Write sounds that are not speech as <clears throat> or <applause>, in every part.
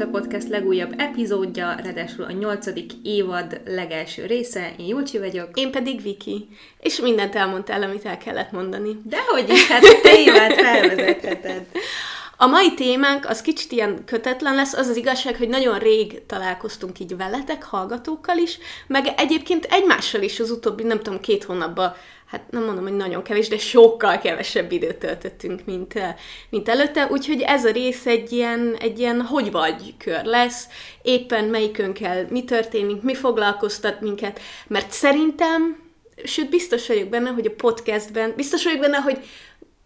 A Podcast legújabb epizódja, ráadásul a nyolcadik évad legelső része. Én Júlcsi vagyok. Én pedig Viki. És mindent elmondtál, amit el kellett mondani. Dehogy is, hát a témát felvezetheted. <laughs> A mai témánk az kicsit ilyen kötetlen lesz, az az igazság, hogy nagyon rég találkoztunk így veletek, hallgatókkal is, meg egyébként egymással is az utóbbi, nem tudom, két hónapban hát nem mondom, hogy nagyon kevés, de sokkal kevesebb időt töltöttünk, mint, eh, mint előtte, úgyhogy ez a rész egy ilyen, egy ilyen hogy vagy kör lesz, éppen melyikünkkel mi történik, mi foglalkoztat minket, mert szerintem, sőt biztos vagyok benne, hogy a podcastben, biztos vagyok benne, hogy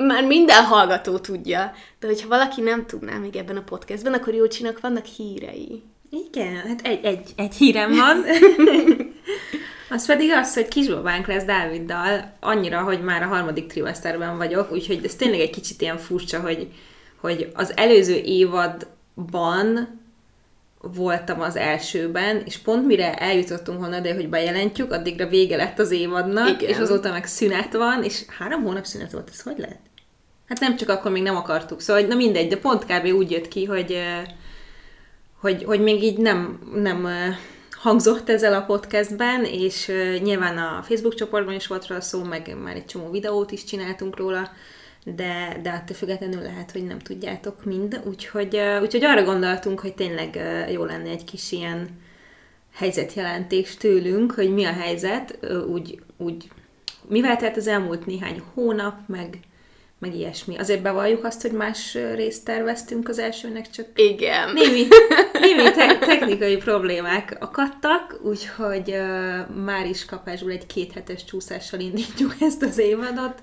már minden hallgató tudja, de hogyha valaki nem tudná még ebben a podcastben, akkor Jócsinak vannak hírei. Igen, hát egy, egy, egy hírem van. <laughs> Az pedig az, hogy kisbabánk lesz Dáviddal, annyira, hogy már a harmadik trimesterben vagyok, úgyhogy ez tényleg egy kicsit ilyen furcsa, hogy, hogy az előző évadban voltam az elsőben, és pont mire eljutottunk volna de hogy bejelentjük, addigra vége lett az évadnak, Igen. és azóta meg szünet van, és három hónap szünet volt, ez hogy lehet? Hát nem csak akkor még nem akartuk, szóval na mindegy, de pont kb. úgy jött ki, hogy, hogy, hogy még így nem, nem hangzott ezzel a podcastben, és nyilván a Facebook csoportban is volt róla szó, meg már egy csomó videót is csináltunk róla, de, de attól függetlenül lehet, hogy nem tudjátok mind, úgyhogy, úgyhogy arra gondoltunk, hogy tényleg jó lenne egy kis ilyen helyzetjelentés tőlünk, hogy mi a helyzet, úgy, úgy mivel telt az elmúlt néhány hónap, meg, meg ilyesmi. Azért bevalljuk azt, hogy más részt terveztünk az elsőnek, csak Igen. némi, <laughs> némi te- technikai problémák akadtak, úgyhogy uh, már is kapásból egy kéthetes csúszással indítjuk ezt az évadot.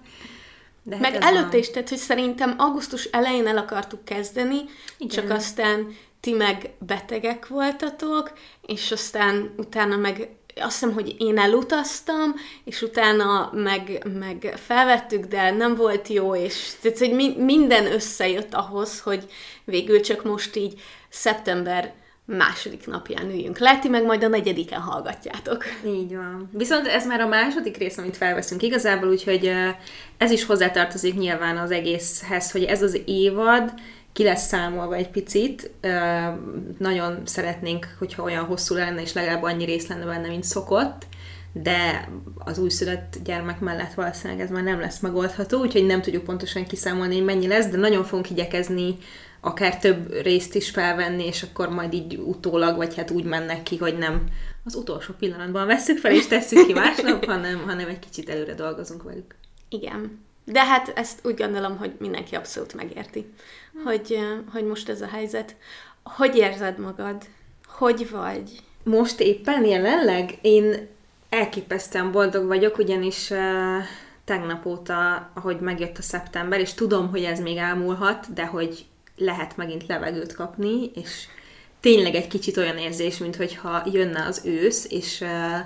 De hát Meg előtte is, tehát, hogy szerintem augusztus elején el akartuk kezdeni, Igen. csak aztán ti meg betegek voltatok, és aztán utána meg azt hiszem, hogy én elutaztam, és utána meg, meg felvettük, de nem volt jó, és tehát, hogy mi, minden összejött ahhoz, hogy végül csak most így szeptember második napján üljünk le, ti meg majd a negyediken hallgatjátok. Így van. Viszont ez már a második rész, amit felveszünk igazából, úgyhogy ez is hozzátartozik nyilván az egészhez, hogy ez az évad, ki lesz számolva egy picit. Nagyon szeretnénk, hogyha olyan hosszú lenne, és legalább annyi rész lenne benne, mint szokott, de az újszülött gyermek mellett valószínűleg ez már nem lesz megoldható, úgyhogy nem tudjuk pontosan kiszámolni, hogy mennyi lesz, de nagyon fogunk igyekezni akár több részt is felvenni, és akkor majd így utólag, vagy hát úgy mennek ki, hogy nem az utolsó pillanatban veszük fel és tesszük ki másnap, <laughs> hanem, hanem egy kicsit előre dolgozunk velük. Igen. De hát ezt úgy gondolom, hogy mindenki abszolút megérti, hogy, hogy most ez a helyzet. Hogy érzed magad? Hogy vagy? Most éppen jelenleg én elképesztően boldog vagyok, ugyanis uh, tegnap óta, ahogy megjött a szeptember, és tudom, hogy ez még elmúlhat, de hogy lehet megint levegőt kapni, és tényleg egy kicsit olyan érzés, mint hogyha jönne az ősz, és uh,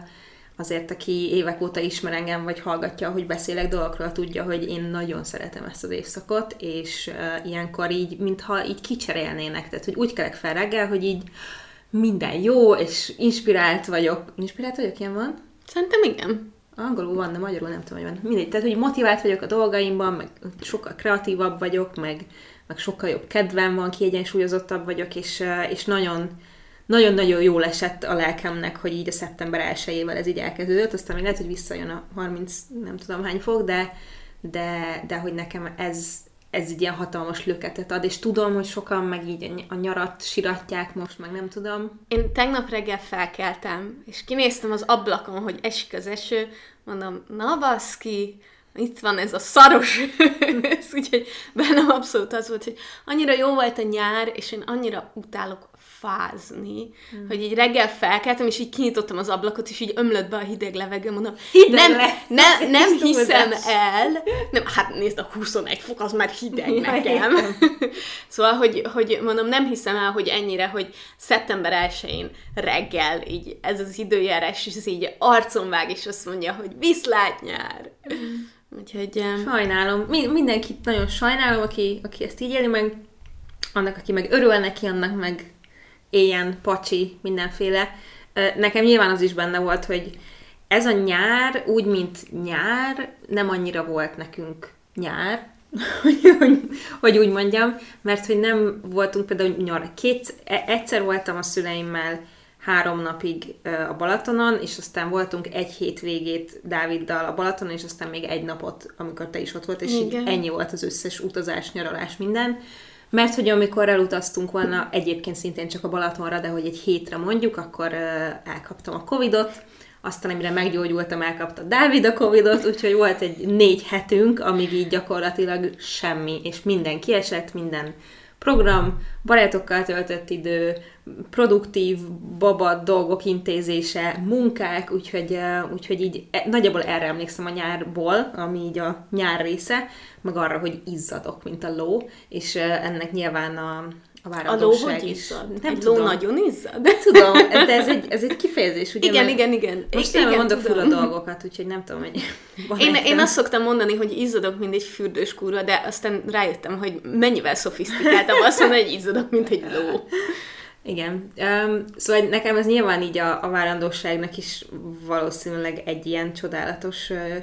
azért, aki évek óta ismer engem, vagy hallgatja, hogy beszélek dolgokról, tudja, hogy én nagyon szeretem ezt az évszakot, és uh, ilyenkor így, mintha így kicserélnének, tehát hogy úgy kelek fel reggel, hogy így minden jó, és inspirált vagyok. Inspirált vagyok, ilyen van? Szerintem igen. Angolul van, de magyarul nem tudom, hogy van. Mindegy, tehát hogy motivált vagyok a dolgaimban, meg sokkal kreatívabb vagyok, meg, meg sokkal jobb kedvem van, kiegyensúlyozottabb vagyok, és, és nagyon nagyon-nagyon jól esett a lelkemnek, hogy így a szeptember 1 ez így elkezdődött, aztán még lehet, hogy visszajön a 30 nem tudom hány fok, de, de, de hogy nekem ez, ez egy ilyen hatalmas löketet ad, és tudom, hogy sokan meg így a nyarat siratják most, meg nem tudom. Én tegnap reggel felkeltem, és kinéztem az ablakon, hogy esik az eső, mondom, na baszki, itt van ez a szaros ez, <laughs> úgyhogy bennem abszolút az volt, hogy annyira jó volt a nyár, és én annyira utálok fázni, mm. hogy így reggel felkeltem, és így kinyitottam az ablakot, és így ömlött be a hideg levegő, mondom, hideg nem, le. ne, <laughs> nem hiszem el, nem, hát nézd, a 21 fok az már hideg <laughs> ja, nekem. <laughs> szóval, hogy, hogy mondom, nem hiszem el, hogy ennyire, hogy szeptember 1-én reggel így ez az időjárás, és ez így arcon vág, és azt mondja, hogy viszlát nyár. Mm. Úgyhogy... Sajnálom. Mi, mindenkit nagyon sajnálom, aki, aki ezt így éli meg, annak, aki meg örül neki, annak meg éljen, pacsi, mindenféle. Nekem nyilván az is benne volt, hogy ez a nyár úgy, mint nyár, nem annyira volt nekünk nyár. <laughs> hogy, úgy mondjam, mert hogy nem voltunk például nyar, két, e- egyszer voltam a szüleimmel három napig a Balatonon, és aztán voltunk egy hétvégét Dáviddal a Balatonon, és aztán még egy napot, amikor te is ott volt, és így ennyi volt az összes utazás, nyaralás, minden. Mert hogy amikor elutaztunk volna, egyébként szintén csak a Balatonra, de hogy egy hétre mondjuk, akkor elkaptam a Covidot, aztán amire meggyógyultam, elkapta Dávid a Covidot, úgyhogy volt egy négy hetünk, amíg így gyakorlatilag semmi, és minden kiesett, minden program, barátokkal töltött idő, produktív, baba dolgok intézése, munkák, úgyhogy, úgyhogy így e, nagyjából erre emlékszem a nyárból, ami így a nyár része, meg arra, hogy izzadok, mint a ló, és ennek nyilván a, a várandóság a ló hogy is. Nem egy tudom. ló nagyon izzad? De tudom, de ez egy, ez egy kifejezés, ugye? Igen, igen, igen. Most igen, nem mondok fura dolgokat, úgyhogy nem tudom, hogy... <laughs> Én, én azt szoktam mondani, hogy izzadok, mint egy fürdős kurva, de aztán rájöttem, hogy mennyivel szofisztikáltam azt mondani, hogy izzadok, mint egy ló. Igen. Um, szóval nekem ez nyilván így a, a várandóságnak is valószínűleg egy ilyen csodálatos uh,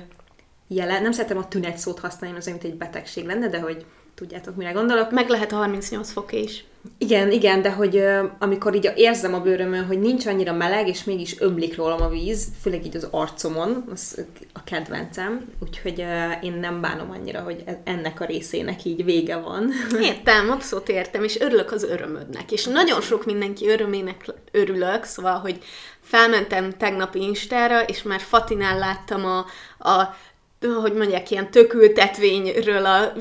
jele. Nem szeretem a tünet szót használni, az mint egy betegség lenne, de hogy tudjátok, mire gondolok. Meg lehet a 38 fok is. Igen, igen, de hogy amikor így érzem a bőrömön, hogy nincs annyira meleg, és mégis ömlik rólam a víz, főleg így az arcomon, az a kedvencem, úgyhogy én nem bánom annyira, hogy e- ennek a részének így vége van. <laughs> Értem, abszolút értem, és örülök az örömödnek, és nagyon sok mindenki örömének örülök, szóval, hogy felmentem tegnap Instára, és már Fatinál láttam a, a hogy mondják, ilyen tökültetvényről a,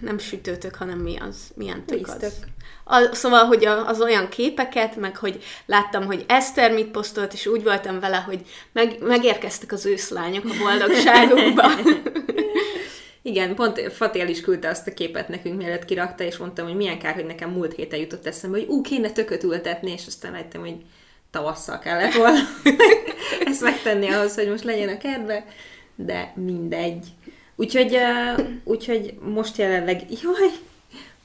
nem sütőtök, hanem mi az, milyen tök az? A, szóval, hogy a, az olyan képeket, meg hogy láttam, hogy Eszter mit posztolt, és úgy voltam vele, hogy meg, megérkeztek az őszlányok a boldogságukba. <laughs> Igen, pont Fatél is küldte azt a képet nekünk, mielőtt kirakta, és mondtam, hogy milyen kár, hogy nekem múlt héten jutott eszembe, hogy ú, kéne tököt ültetni, és aztán láttam, hogy tavasszal kellett volna <laughs> ezt megtenni ahhoz, hogy most legyen a kertbe de mindegy. Úgyhogy, uh, úgyhogy most jelenleg, jaj,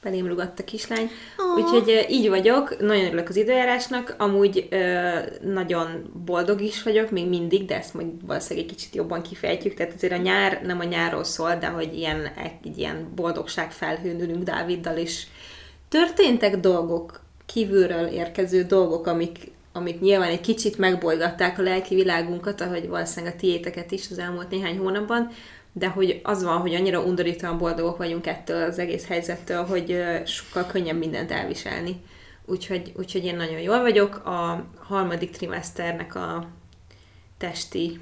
belém rugott a kislány. Oh. Úgyhogy uh, így vagyok, nagyon örülök az időjárásnak, amúgy uh, nagyon boldog is vagyok, még mindig, de ezt majd valószínűleg egy kicsit jobban kifejtjük, tehát azért a nyár nem a nyárról szól, de hogy ilyen, egy ilyen boldogság felhőn ülünk Dáviddal, és történtek dolgok, kívülről érkező dolgok, amik amik nyilván egy kicsit megbolygatták a lelki világunkat, ahogy valószínűleg a tiéteket is az elmúlt néhány hónapban, de hogy az van, hogy annyira undorítóan boldogok vagyunk ettől az egész helyzettől, hogy sokkal könnyebb mindent elviselni. Úgyhogy, úgyhogy én nagyon jól vagyok. A harmadik trimeszternek a testi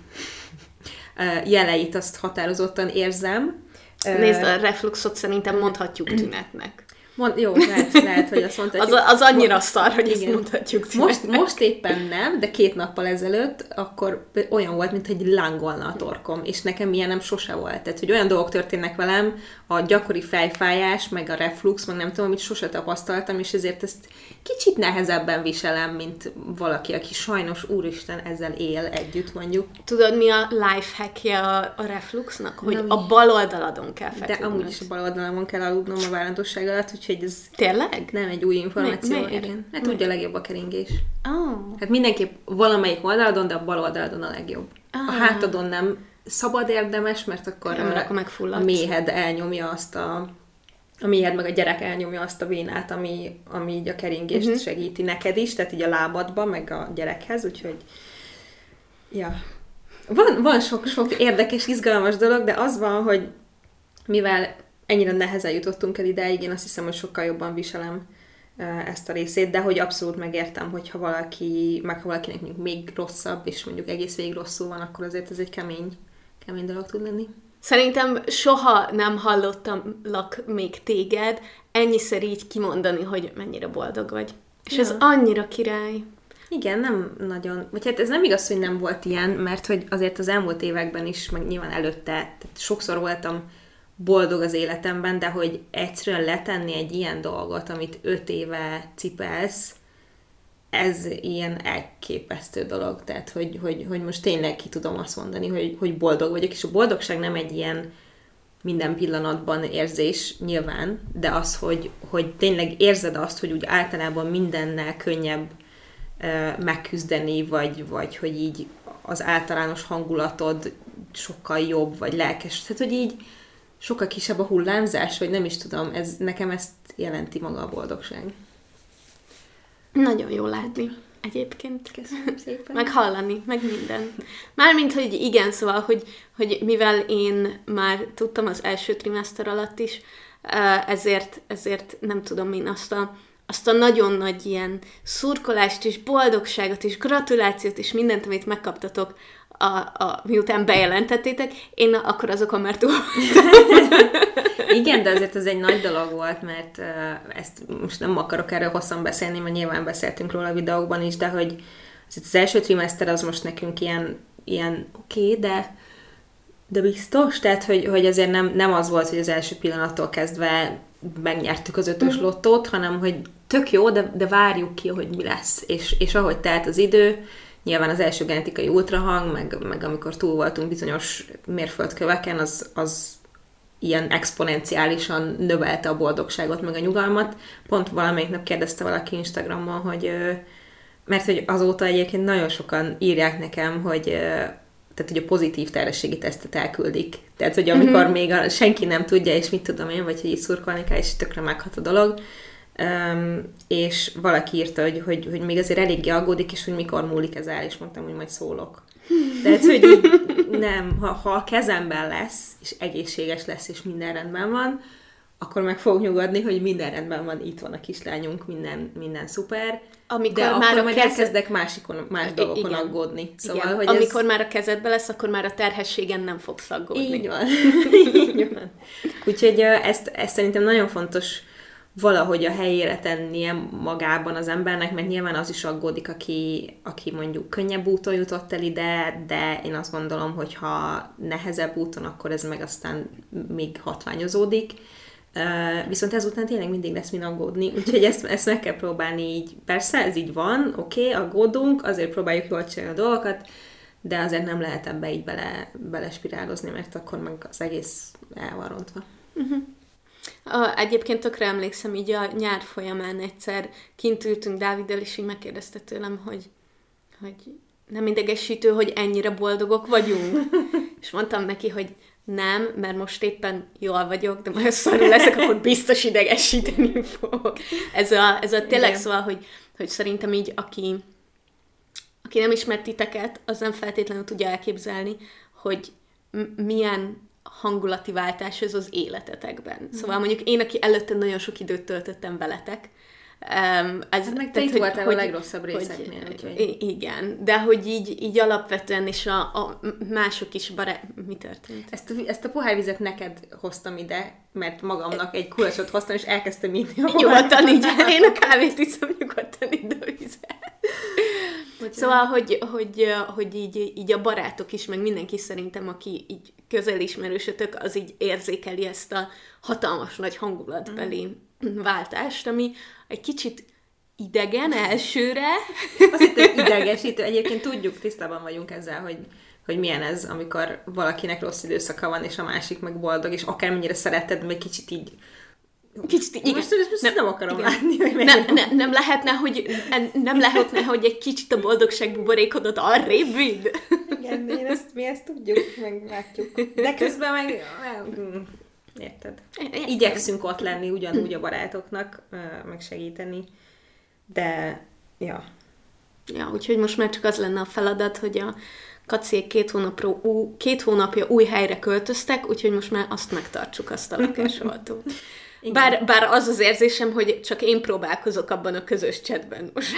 jeleit azt határozottan érzem. Nézd, a refluxot szerintem mondhatjuk tünetnek. Mond, jó, lehet, lehet, hogy azt mondta. az, az annyira szar, hogy igen. ezt mondhatjuk. Most, most éppen nem, de két nappal ezelőtt akkor olyan volt, mint hogy lángolna a torkom, és nekem ilyen nem sose volt. Tehát, hogy olyan dolgok történnek velem, a gyakori fejfájás, meg a reflux, meg nem tudom, amit sose tapasztaltam, és ezért ezt kicsit nehezebben viselem, mint valaki, aki sajnos, úristen, ezzel él együtt, mondjuk. Tudod, mi a life hackje a, a refluxnak? Hogy Nem. a bal oldaladon kell feküdnöd. De amúgy is a bal oldalamon kell aludnom a várandóság alatt, úgyhogy ez Tényleg? nem egy új információ. Mi, miért? Igen. Hát tudja a legjobb a keringés. Oh. Hát mindenképp valamelyik oldaladon, de a bal oldaladon a legjobb. Ah. A hátadon nem szabad érdemes, mert akkor, nem, a, akkor a méhed elnyomja azt a a méhed meg a gyerek elnyomja azt a vénát, ami, ami így a keringést uh-huh. segíti neked is, tehát így a lábadba, meg a gyerekhez, úgyhogy ja. Van, van sok-sok érdekes, izgalmas dolog, de az van, hogy mivel ennyire nehezen jutottunk el ideig, én azt hiszem, hogy sokkal jobban viselem ezt a részét, de hogy abszolút megértem, hogyha valaki, meg ha valakinek még rosszabb, és mondjuk egész végig rosszul van, akkor azért ez egy kemény, kemény dolog tud lenni. Szerintem soha nem hallottam lak még téged ennyiszer így kimondani, hogy mennyire boldog vagy. És ja. ez annyira király. Igen, nem nagyon, vagy hát ez nem igaz, hogy nem volt ilyen, mert hogy azért az elmúlt években is, meg nyilván előtte, tehát sokszor voltam boldog az életemben, de hogy egyszerűen letenni egy ilyen dolgot, amit öt éve cipelsz, ez ilyen elképesztő dolog, tehát hogy, hogy, hogy most tényleg ki tudom azt mondani, hogy, hogy boldog vagyok, és a boldogság nem egy ilyen minden pillanatban érzés nyilván, de az, hogy, hogy tényleg érzed azt, hogy úgy általában mindennel könnyebb uh, megküzdeni, vagy, vagy hogy így az általános hangulatod sokkal jobb, vagy lelkes. Tehát, hogy így sokkal kisebb a hullámzás, vagy nem is tudom, ez, nekem ezt jelenti maga a boldogság. Nagyon jó látni egyébként. Köszönöm szépen. Meg hallani, meg minden. Mármint, hogy igen, szóval, hogy, hogy mivel én már tudtam az első trimester alatt is, ezért, ezért nem tudom én azt a, azt a nagyon nagy ilyen szurkolást és boldogságot és gratulációt és mindent, amit megkaptatok a, a, miután bejelentettétek, én akkor azokon már túl <laughs> Igen, de azért ez egy nagy dolog volt, mert uh, ezt most nem akarok erről hosszan beszélni, mert nyilván beszéltünk róla a videókban is, de hogy az első trimester az most nekünk ilyen, ilyen oké, okay, de de biztos? Tehát, hogy, hogy azért nem, nem az volt, hogy az első pillanattól kezdve megnyertük az ötös uh-huh. lottót, hanem hogy tök jó, de, de várjuk ki, hogy mi lesz. És, és ahogy telt az idő, nyilván az első genetikai ultrahang, meg, meg amikor túl voltunk bizonyos mérföldköveken, az, az ilyen exponenciálisan növelte a boldogságot, meg a nyugalmat. Pont valamelyik nap kérdezte valaki Instagramon, hogy mert hogy azóta egyébként nagyon sokan írják nekem, hogy tehát, hogy a pozitív terhességi tesztet elküldik. Tehát, hogy amikor mm-hmm. még a, senki nem tudja, és mit tudom én, vagy hogy így szurkolni kell, és tökre meghat a dolog, Um, és valaki írta, hogy, hogy, hogy még azért eléggé aggódik, és hogy mikor múlik ez el, és mondtam, hogy majd szólok. Tehát, hogy így, nem, ha, ha a kezemben lesz, és egészséges lesz, és minden rendben van, akkor meg fog nyugodni, hogy minden rendben van, itt van a kislányunk, minden, minden szuper. Amikor de már akkor a majd kezed... elkezdek másikon, más dolgokon igen. aggódni. Szóval, igen. hogy Amikor ez... már a kezedbe lesz, akkor már a terhességen nem fogsz aggódni. Így van. <laughs> Így van. Úgyhogy ezt, ezt szerintem nagyon fontos valahogy a helyére tennie magában az embernek, mert nyilván az is aggódik, aki, aki mondjuk könnyebb úton jutott el ide, de én azt gondolom, hogy ha nehezebb úton, akkor ez meg aztán még hatványozódik. Uh, viszont ezután tényleg mindig lesz min aggódni, úgyhogy ezt, ezt meg kell próbálni így. Persze, ez így van, oké, okay, aggódunk, azért próbáljuk jól csinálni a dolgokat, de azért nem lehet ebbe így bele, belespirálozni, mert akkor meg az egész el van rontva. Uh-huh. A, egyébként tökre emlékszem, így a nyár folyamán egyszer kint ültünk Dáviddel, és így megkérdezte tőlem, hogy, hogy nem idegesítő, hogy ennyire boldogok vagyunk. <laughs> és mondtam neki, hogy nem, mert most éppen jól vagyok, de majd szarul leszek, akkor biztos idegesíteni fog. Ez a, ez a tényleg Igen. szóval, hogy, hogy szerintem így, aki, aki nem ismert titeket, az nem feltétlenül tudja elképzelni, hogy m- milyen hangulati váltás ez az életetekben. Mm. Szóval mondjuk én, aki előtte nagyon sok időt töltöttem veletek, Um, ez, hát meg te itt voltál hogy, a legrosszabb részeknél. Hogy, úgyhogy. Igen, de hogy így, így alapvetően, és a, a mások is bará... Mi történt? Ezt a, ezt a pohárvizet neked hoztam ide, mert magamnak egy kulacsot hoztam, és elkezdtem inni a Nyugodtan így, <laughs> én a kávét iszom, nyugodtan idd a vizet. Szóval, hogy, hogy, hogy így, így a barátok is, meg mindenki szerintem, aki így közelismerősötök, az így érzékeli ezt a hatalmas nagy hangulatbeli mm. Váltást, ami egy kicsit idegen elsőre. Azt hittem idegesítő. Egyébként tudjuk, tisztában vagyunk ezzel, hogy, hogy milyen ez, amikor valakinek rossz időszaka van, és a másik meg boldog, és akármennyire szereted, még kicsit így Kicsit, igen. Most, most nem, nem akarom igen. látni, hogy ne, ne, nem lehetne, hogy nem lehetne, hogy egy kicsit a boldogság buborékodat arrébb vidd? Igen, én ezt, mi ezt tudjuk, meg látjuk. De közben meg... Érted? Érted. Igyekszünk ott lenni ugyanúgy a barátoknak, meg segíteni. De, ja. Ja, úgyhogy most már csak az lenne a feladat, hogy a kacék két, hónapra, ú, két hónapja új helyre költöztek, úgyhogy most már azt megtartsuk, azt a lakásoltót. <laughs> Bár, bár az az érzésem, hogy csak én próbálkozok abban a közös chatben. Most,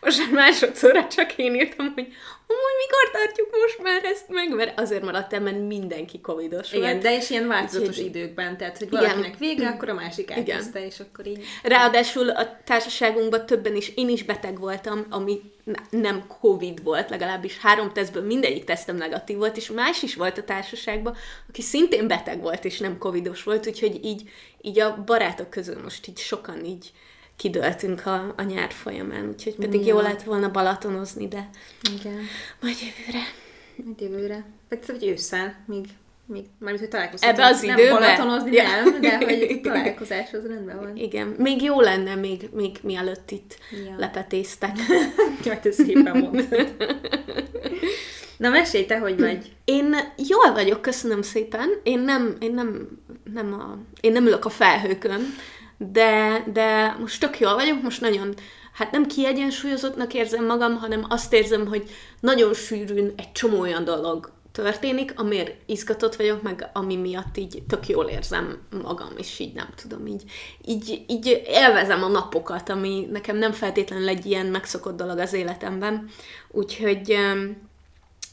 most már másodszorra csak én írtam, hogy amúgy mikor tartjuk most már ezt meg, mert azért maradt el, mert mindenki covidos Igen, volt. de és ilyen változatos Úgyhogy... időkben, tehát hogy valakinek igen. vége, akkor a másik elkezdte, és akkor így... Ráadásul a társaságunkban többen is, én is beteg voltam, ami nem Covid volt, legalábbis három tesztből mindegyik tesztem negatív volt, és más is volt a társaságban, aki szintén beteg volt, és nem Covidos volt, úgyhogy így, így a barátok közül most így sokan így kidöltünk a, a nyár folyamán, úgyhogy pedig ja. jó lett volna balatonozni, de Igen. majd jövőre. Majd jövőre. Vagy, vagy ősszel, még, még mármint, hogy találkozhatunk. Ebbe az időben? Nem balatonozni ja. nem, de <laughs> hogy találkozás az rendben van. Igen, még jó lenne, még, még mielőtt itt ja. lepetéztek. <laughs> Majd ezt szépen mondtad. Na mesélj te, hogy vagy. Én jól vagyok, köszönöm szépen. Én nem, én nem, nem, a, én nem ülök a felhőkön, de, de most tök jól vagyok, most nagyon, hát nem kiegyensúlyozottnak érzem magam, hanem azt érzem, hogy nagyon sűrűn egy csomó olyan dolog történik, amiért izgatott vagyok, meg ami miatt így tök jól érzem magam, és így nem tudom, így, így, így élvezem a napokat, ami nekem nem feltétlenül egy ilyen megszokott dolog az életemben. Úgyhogy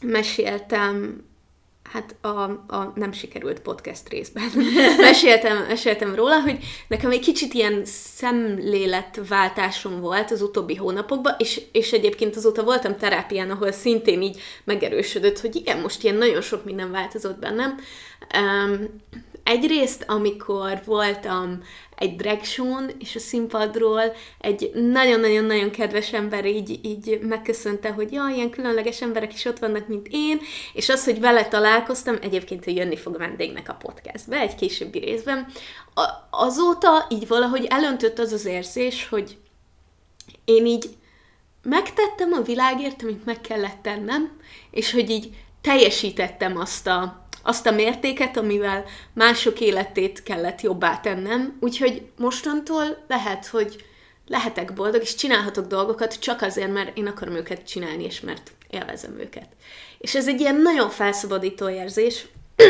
meséltem hát a, a nem sikerült podcast részben <laughs> meséltem, meséltem róla, hogy nekem egy kicsit ilyen szemléletváltásom volt az utóbbi hónapokban, és, és egyébként azóta voltam terápián, ahol szintén így megerősödött, hogy igen, most ilyen nagyon sok minden változott bennem. Egyrészt, amikor voltam egy drag show és a színpadról egy nagyon-nagyon-nagyon kedves ember így, így megköszönte, hogy ja, ilyen különleges emberek is ott vannak, mint én, és az, hogy vele találkoztam, egyébként, hogy jönni fog a vendégnek a podcastbe, egy későbbi részben, a- azóta így valahogy elöntött az az érzés, hogy én így megtettem a világért, amit meg kellett tennem, és hogy így teljesítettem azt a, azt a mértéket, amivel mások életét kellett jobbá tennem, úgyhogy mostantól lehet, hogy lehetek boldog, és csinálhatok dolgokat csak azért, mert én akarom őket csinálni, és mert élvezem őket. És ez egy ilyen nagyon felszabadító érzés, <clears throat>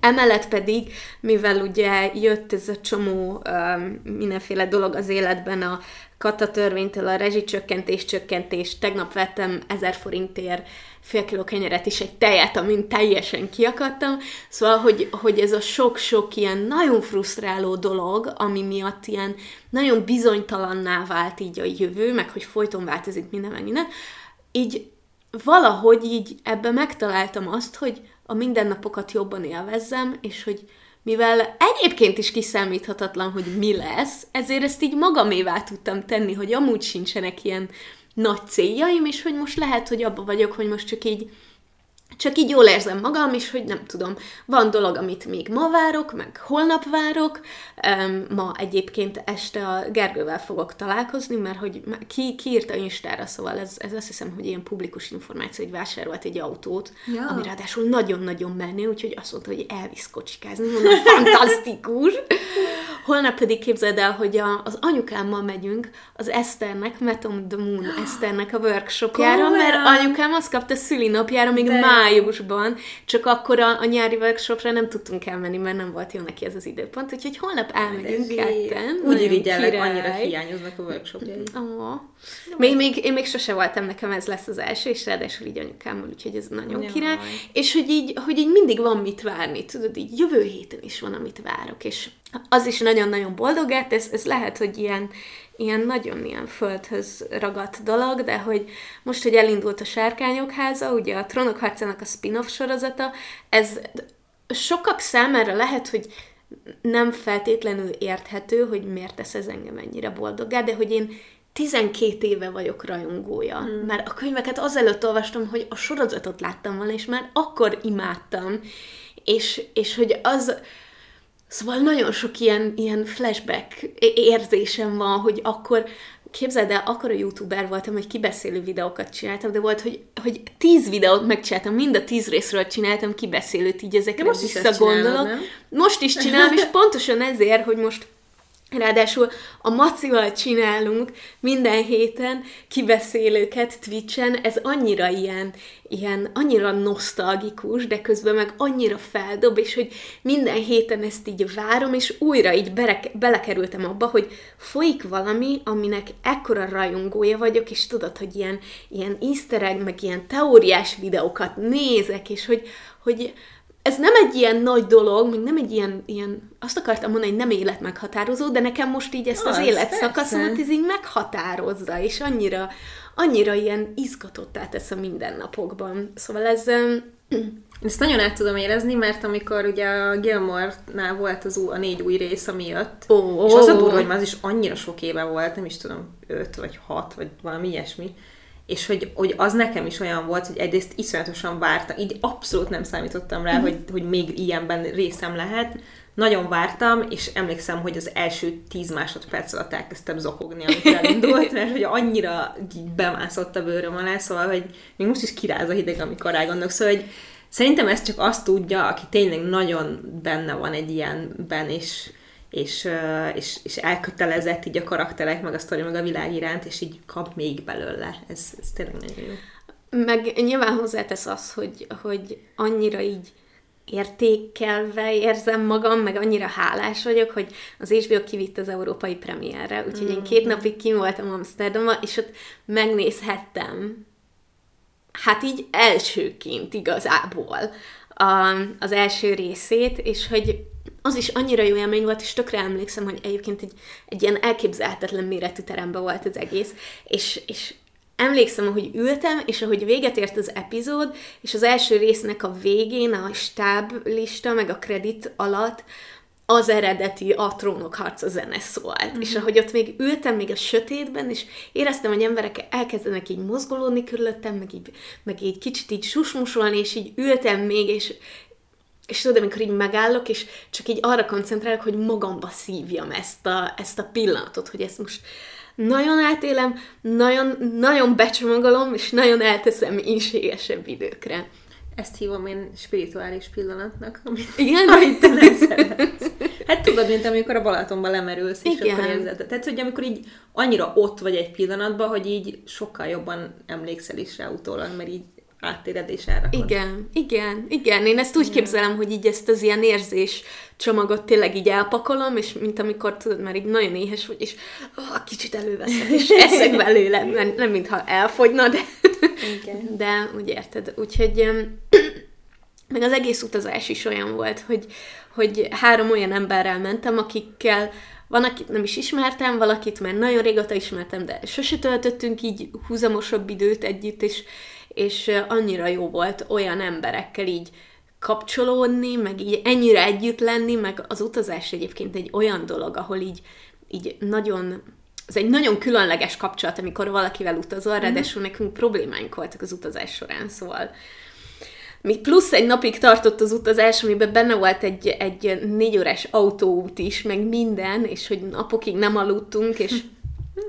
Emellett pedig, mivel ugye jött ez a csomó um, mindenféle dolog az életben, a kata törvénytől a rezsicsökkentés, csökkentés, tegnap vettem 1000 forintért fél kiló kenyeret is egy tejet, amin teljesen kiakadtam. Szóval, hogy, hogy ez a sok-sok ilyen nagyon frusztráló dolog, ami miatt ilyen nagyon bizonytalanná vált így a jövő, meg hogy folyton változik minden, meg minden, így valahogy így ebbe megtaláltam azt, hogy a mindennapokat jobban élvezzem, és hogy mivel egyébként is kiszámíthatatlan, hogy mi lesz, ezért ezt így magamévá tudtam tenni, hogy amúgy sincsenek ilyen nagy céljaim, és hogy most lehet, hogy abba vagyok, hogy most csak így csak így jól érzem magam, és hogy nem tudom, van dolog, amit még ma várok, meg holnap várok. Ma egyébként este a Gergővel fogok találkozni, mert hogy ki, ki írta Instára, szóval ez, ez azt hiszem, hogy ilyen publikus információ, hogy vásárolt egy autót, ja. ami ráadásul nagyon-nagyon menő, úgyhogy azt mondta, hogy elvisz kocsikázni, mondom, <laughs> fantasztikus! Holnap pedig képzeld el, hogy a, az anyukámmal megyünk az Eszternek, Metom the Moon <gasps> Eszternek a workshopjára, Komolyan? mert anyukám azt kapta szülinapjára még De. Májusban, csak akkor a, a nyári workshopra nem tudtunk elmenni, mert nem volt jó neki ez az időpont, úgyhogy holnap elmegyünk ketten. Úgy irigyellek, annyira hiányoznak a workshopjai. Oh. Még, még, én még sose voltam, nekem ez lesz az első, és ráadásul így anyukámmal, úgyhogy ez nagyon Jaj. király. És hogy így, hogy így mindig van mit várni, tudod, így jövő héten is van, amit várok, és az is nagyon-nagyon boldogát, ez, ez lehet, hogy ilyen, ilyen nagyon ilyen földhöz ragadt dolog, de hogy most, hogy elindult a Sárkányok háza, ugye a Trónok harcának a spin-off sorozata, ez sokak számára lehet, hogy nem feltétlenül érthető, hogy miért tesz ez engem ennyire boldoggá, de hogy én 12 éve vagyok rajongója, hmm. mert a könyveket azelőtt olvastam, hogy a sorozatot láttam volna, és már akkor imádtam, és, és hogy az, Szóval nagyon sok ilyen, ilyen flashback érzésem van, hogy akkor, képzeld el, akkor a youtuber voltam, hogy kibeszélő videókat csináltam, de volt, hogy, hogy tíz videót megcsináltam, mind a tíz részről csináltam kibeszélőt, így ezekre most visszagondolok. Most is csinálom, és <laughs> pontosan ezért, hogy most Ráadásul a Macival csinálunk minden héten kibeszélőket Twitchen, ez annyira ilyen, ilyen, annyira nosztalgikus, de közben meg annyira feldob, és hogy minden héten ezt így várom, és újra így berek, belekerültem abba, hogy folyik valami, aminek ekkora rajongója vagyok, és tudod, hogy ilyen, ilyen easter egg, meg ilyen teóriás videókat nézek, és hogy, hogy ez nem egy ilyen nagy dolog, még nem egy ilyen, ilyen azt akartam mondani, hogy nem életmeghatározó, de nekem most így ezt az, az életszakaszomat ez így meghatározza, és annyira, annyira ilyen izgatottá tesz a mindennapokban. Szóval ez... Ezt nagyon át tudom érezni, mert amikor ugye a Gilmore-nál volt az a négy új rész, ami jött, oh, és az a durva, hogy már az is annyira sok éve volt, nem is tudom, öt vagy hat, vagy valami ilyesmi, és hogy, hogy az nekem is olyan volt, hogy egyrészt iszonyatosan vártam, így abszolút nem számítottam rá, mm. hogy, hogy még ilyenben részem lehet, nagyon vártam, és emlékszem, hogy az első tíz másodperc alatt elkezdtem zokogni, amikor elindult, mert hogy annyira így bemászott a bőröm alá, szóval, hogy még most is kiráz a hideg, amikor rá gondolok, szóval, hogy szerintem ezt csak azt tudja, aki tényleg nagyon benne van egy ilyenben, és, és, és, és elkötelezett így a karakterek, meg a sztori, meg a világ iránt, és így kap még belőle. Ez, ez tényleg nagyon jó. Meg nyilván hozzátesz az, hogy, hogy annyira így értékelve érzem magam, meg annyira hálás vagyok, hogy az HBO kivitt az európai premierre, úgyhogy mm. én két napig kim voltam Amsterdamban, és ott megnézhettem hát így elsőként igazából a, az első részét, és hogy az is annyira jó élmény volt, és tökre emlékszem, hogy egyébként egy, egy ilyen elképzelhetetlen méretű teremben volt az egész, és, és emlékszem, hogy ültem, és ahogy véget ért az epizód, és az első résznek a végén a stáb lista, meg a kredit alatt az eredeti A trónok harca zene szólt. Mm-hmm. És ahogy ott még ültem, még a sötétben, és éreztem, hogy emberek elkezdenek így mozgolódni körülöttem, meg így, meg így kicsit így susmusolni, és így ültem még, és, és tudod, amikor így megállok, és csak így arra koncentrálok, hogy magamba szívjam ezt a, ezt a pillanatot, hogy ezt most nagyon átélem, nagyon, nagyon becsomagolom, és nagyon elteszem ínségesebb időkre. Ezt hívom én spirituális pillanatnak, amit, Igen? <laughs> amit te nem szeretsz. Hát tudod, mint amikor a Balatonban lemerülsz, és Igen. akkor érzed. Tehát, hogy amikor így annyira ott vagy egy pillanatban, hogy így sokkal jobban emlékszel is rá utólag, mert így áttéred és elrakod. Igen, igen, igen. Én ezt úgy igen. képzelem, hogy így ezt az ilyen érzés csomagot tényleg így elpakolom, és mint amikor tudod, már így nagyon éhes vagy, és oh, kicsit előveszem, és <laughs> eszek belőle, nem, nem mintha elfogyna, de, igen. <laughs> de úgy érted. Úgyhogy <clears throat> meg az egész utazás is olyan volt, hogy, hogy három olyan emberrel mentem, akikkel van, akit nem is ismertem, valakit már nagyon régóta ismertem, de sose töltöttünk így húzamosabb időt együtt, és, és annyira jó volt olyan emberekkel így kapcsolódni, meg így ennyire együtt lenni, meg az utazás egyébként egy olyan dolog, ahol így, így nagyon ez egy nagyon különleges kapcsolat, amikor valakivel utazol, mm-hmm. ráadásul nekünk problémáink voltak az utazás során, szóval még plusz egy napig tartott az utazás, amiben benne volt egy, egy négy órás autóút is, meg minden, és hogy napokig nem aludtunk, és <laughs>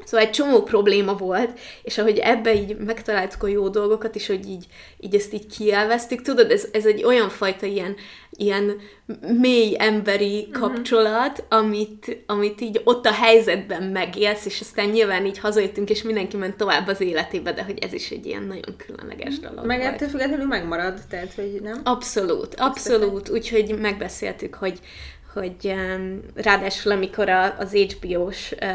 Szóval egy csomó probléma volt, és ahogy ebbe így megtaláltuk a jó dolgokat, és hogy így, így ezt így kielveztük, tudod, ez, ez egy olyan fajta ilyen, ilyen mély emberi mhm. kapcsolat, uh-huh. amit, amit így ott a helyzetben megélsz, és aztán nyilván így hazajöttünk, és mindenki ment tovább az életébe, de hogy ez is egy ilyen nagyon különleges mhm. dolog Meg ettől függetlenül megmarad, tehát, hogy nem? Abszolút, abszolút, úgyhogy megbeszéltük, hogy, hogy ráadásul amikor a, az HBO-s uh,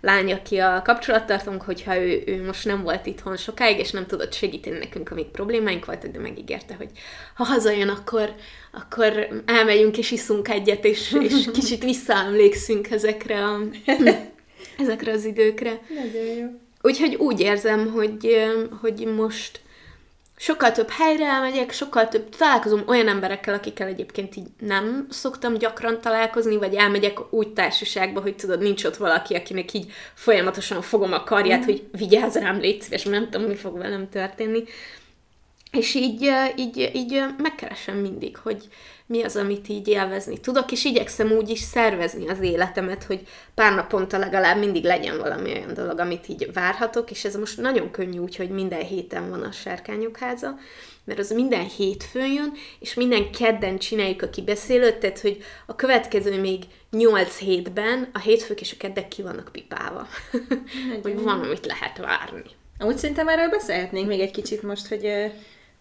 lány, aki a kapcsolattartunk, hogyha ő, ő most nem volt itthon sokáig, és nem tudott segíteni nekünk, amik problémáink voltak, de megígérte, hogy ha hazajön, akkor, akkor elmegyünk és iszunk egyet, és, és <laughs> kicsit visszaemlékszünk ezekre, a, <laughs> ezekre az időkre. Nagyon jó. Úgyhogy úgy érzem, hogy, hogy most sokkal több helyre elmegyek, sokkal több találkozom olyan emberekkel, akikkel egyébként így nem szoktam gyakran találkozni, vagy elmegyek úgy társaságba, hogy tudod, nincs ott valaki, akinek így folyamatosan fogom a karját, mm. hogy vigyázz rám, légy szíves, nem tudom, mi fog velem történni. És így, így, így megkeresem mindig, hogy mi az, amit így élvezni tudok, és igyekszem úgy is szervezni az életemet, hogy pár naponta legalább mindig legyen valami olyan dolog, amit így várhatok, és ez most nagyon könnyű úgy, hogy minden héten van a sárkányok háza, mert az minden hétfőn jön, és minden kedden csináljuk a kibeszélőt, tehát hogy a következő még 8 hétben a hétfők és a keddek ki vannak pipálva. <laughs> hogy van, amit lehet várni. Amúgy szerintem erről beszélhetnénk még egy kicsit most, hogy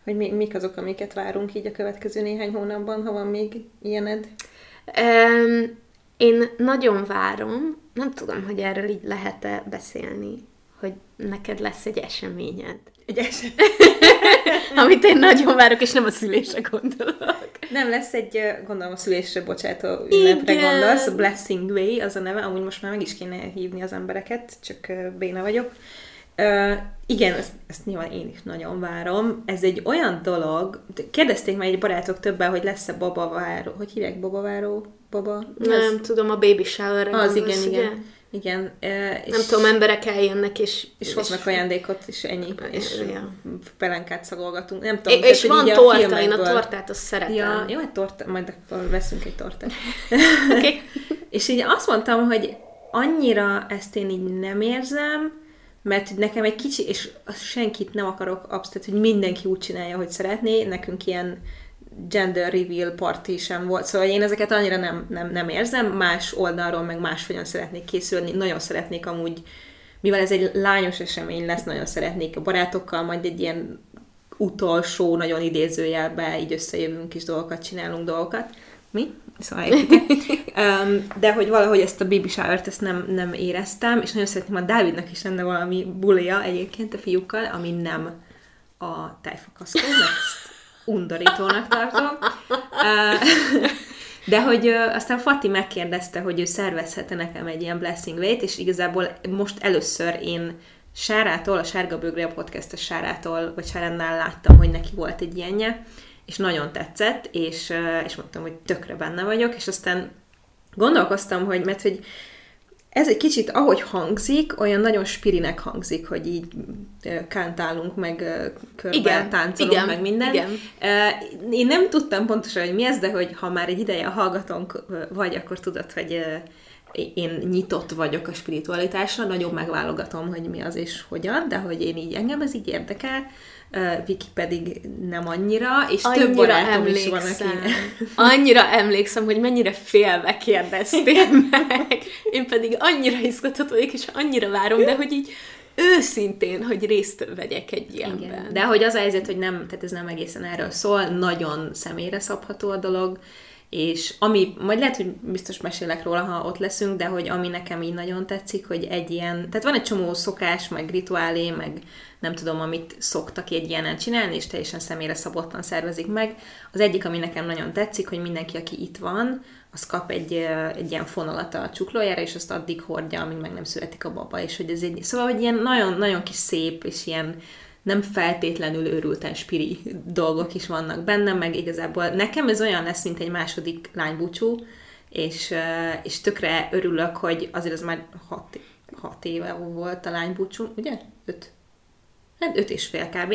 hogy mi, mik azok, amiket várunk így a következő néhány hónapban, ha van még ilyened? Um, én nagyon várom, nem tudom, hogy erről így lehet-e beszélni, hogy neked lesz egy eseményed. Egy esemény? <laughs> Amit én nagyon várok, és nem a szülésre gondolok. Nem, lesz egy, gondolom a szülésre bocsátó ünnepre Igen. gondolsz, a Blessing Way az a neve, amúgy most már meg is kéne hívni az embereket, csak béna vagyok. Uh, igen, ezt, ezt nyilván én is nagyon várom. Ez egy olyan dolog, kérdezték már egy barátok többen, hogy lesz-e babaváró, hogy hívják babaváró? Baba? Nem, az... tudom, a baby shower Az, igen, igen. Igen. És, Nem tudom, emberek eljönnek, és... és hoznak ajándékot, és ennyi. És Ja. pelenkát szagolgatunk. Nem É, tudom. és tehát, van így a torta, én a tortát azt szeretem. Ja, jó, egy torta, majd akkor veszünk egy tortát. <laughs> Okay. <laughs> És így azt mondtam, hogy annyira ezt én így nem érzem, mert nekem egy kicsi, és senkit nem akarok abszolút, hogy mindenki úgy csinálja, hogy szeretné, nekünk ilyen gender reveal party sem volt, szóval én ezeket annyira nem, nem, nem érzem, más oldalról meg máshogyan szeretnék készülni, nagyon szeretnék amúgy, mivel ez egy lányos esemény lesz, nagyon szeretnék a barátokkal majd egy ilyen utolsó, nagyon idézőjelbe így összejövünk és dolgokat csinálunk dolgokat. Mi? Szóval um, de hogy valahogy ezt a baby shower-t ezt nem, nem éreztem, és nagyon szeretném, a Dávidnak is lenne valami bulia egyébként a fiúkkal, ami nem a tejfakasztó, mert ezt undorítónak tartom. De hogy ö, aztán Fati megkérdezte, hogy ő szervezhet nekem egy ilyen Blessing Way-t, és igazából most először én Sárától, a Sárga Bögre podcast Sárától, vagy Sáránál láttam, hogy neki volt egy ilyenje, és nagyon tetszett, és, és mondtam, hogy tökre benne vagyok, és aztán gondolkoztam, hogy, mert hogy ez egy kicsit, ahogy hangzik, olyan nagyon spirinek hangzik, hogy így kántálunk, meg ö, körbe Igen, táncolunk, igen, meg minden. igen. Én nem tudtam pontosan, hogy mi ez, de hogy ha már egy ideje hallgatónk ö, vagy, akkor tudod, hogy én nyitott vagyok a spiritualitásra, nagyon megválogatom, hogy mi az és hogyan, de hogy én így engem ez így érdekel, Viki pedig nem annyira, és több Annyira barátom is van, emlékszem. aki... Annyira emlékszem, hogy mennyire félve kérdeztél <laughs> meg. Én pedig annyira izgatott vagyok, és annyira várom, de hogy így őszintén, hogy részt vegyek egy ilyenben. Igen. De hogy az a helyzet, hogy nem, tehát ez nem egészen erről szól, nagyon személyre szabható a dolog, és ami, majd lehet, hogy biztos mesélek róla, ha ott leszünk, de hogy ami nekem így nagyon tetszik, hogy egy ilyen, tehát van egy csomó szokás, meg rituálé, meg nem tudom, amit szoktak egy ilyenen csinálni, és teljesen személyre szabottan szervezik meg. Az egyik, ami nekem nagyon tetszik, hogy mindenki, aki itt van, az kap egy, egy ilyen fonalat a csuklójára, és azt addig hordja, amíg meg nem születik a baba, és hogy ez egy, szóval, hogy ilyen nagyon-nagyon kis szép, és ilyen nem feltétlenül őrülten spiri dolgok is vannak benne, meg igazából nekem ez olyan lesz, mint egy második lánybúcsú, és, ö, és tökre örülök, hogy azért az már hat, hat éve volt a lánybúcsú, ugye? Öt? Hát öt és fél kb.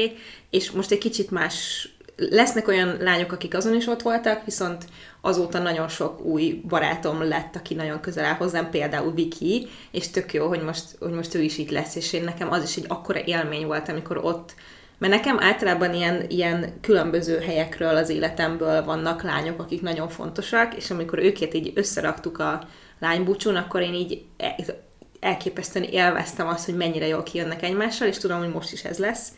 És most egy kicsit más lesznek olyan lányok, akik azon is ott voltak, viszont azóta nagyon sok új barátom lett, aki nagyon közel áll hozzám, például Viki, és tök jó, hogy most, hogy most ő is itt lesz, és én nekem az is egy akkora élmény volt, amikor ott mert nekem általában ilyen, ilyen különböző helyekről az életemből vannak lányok, akik nagyon fontosak, és amikor őket így összeraktuk a lánybúcsún, akkor én így e- elképesztően élveztem azt, hogy mennyire jól kijönnek egymással, és tudom, hogy most is ez lesz.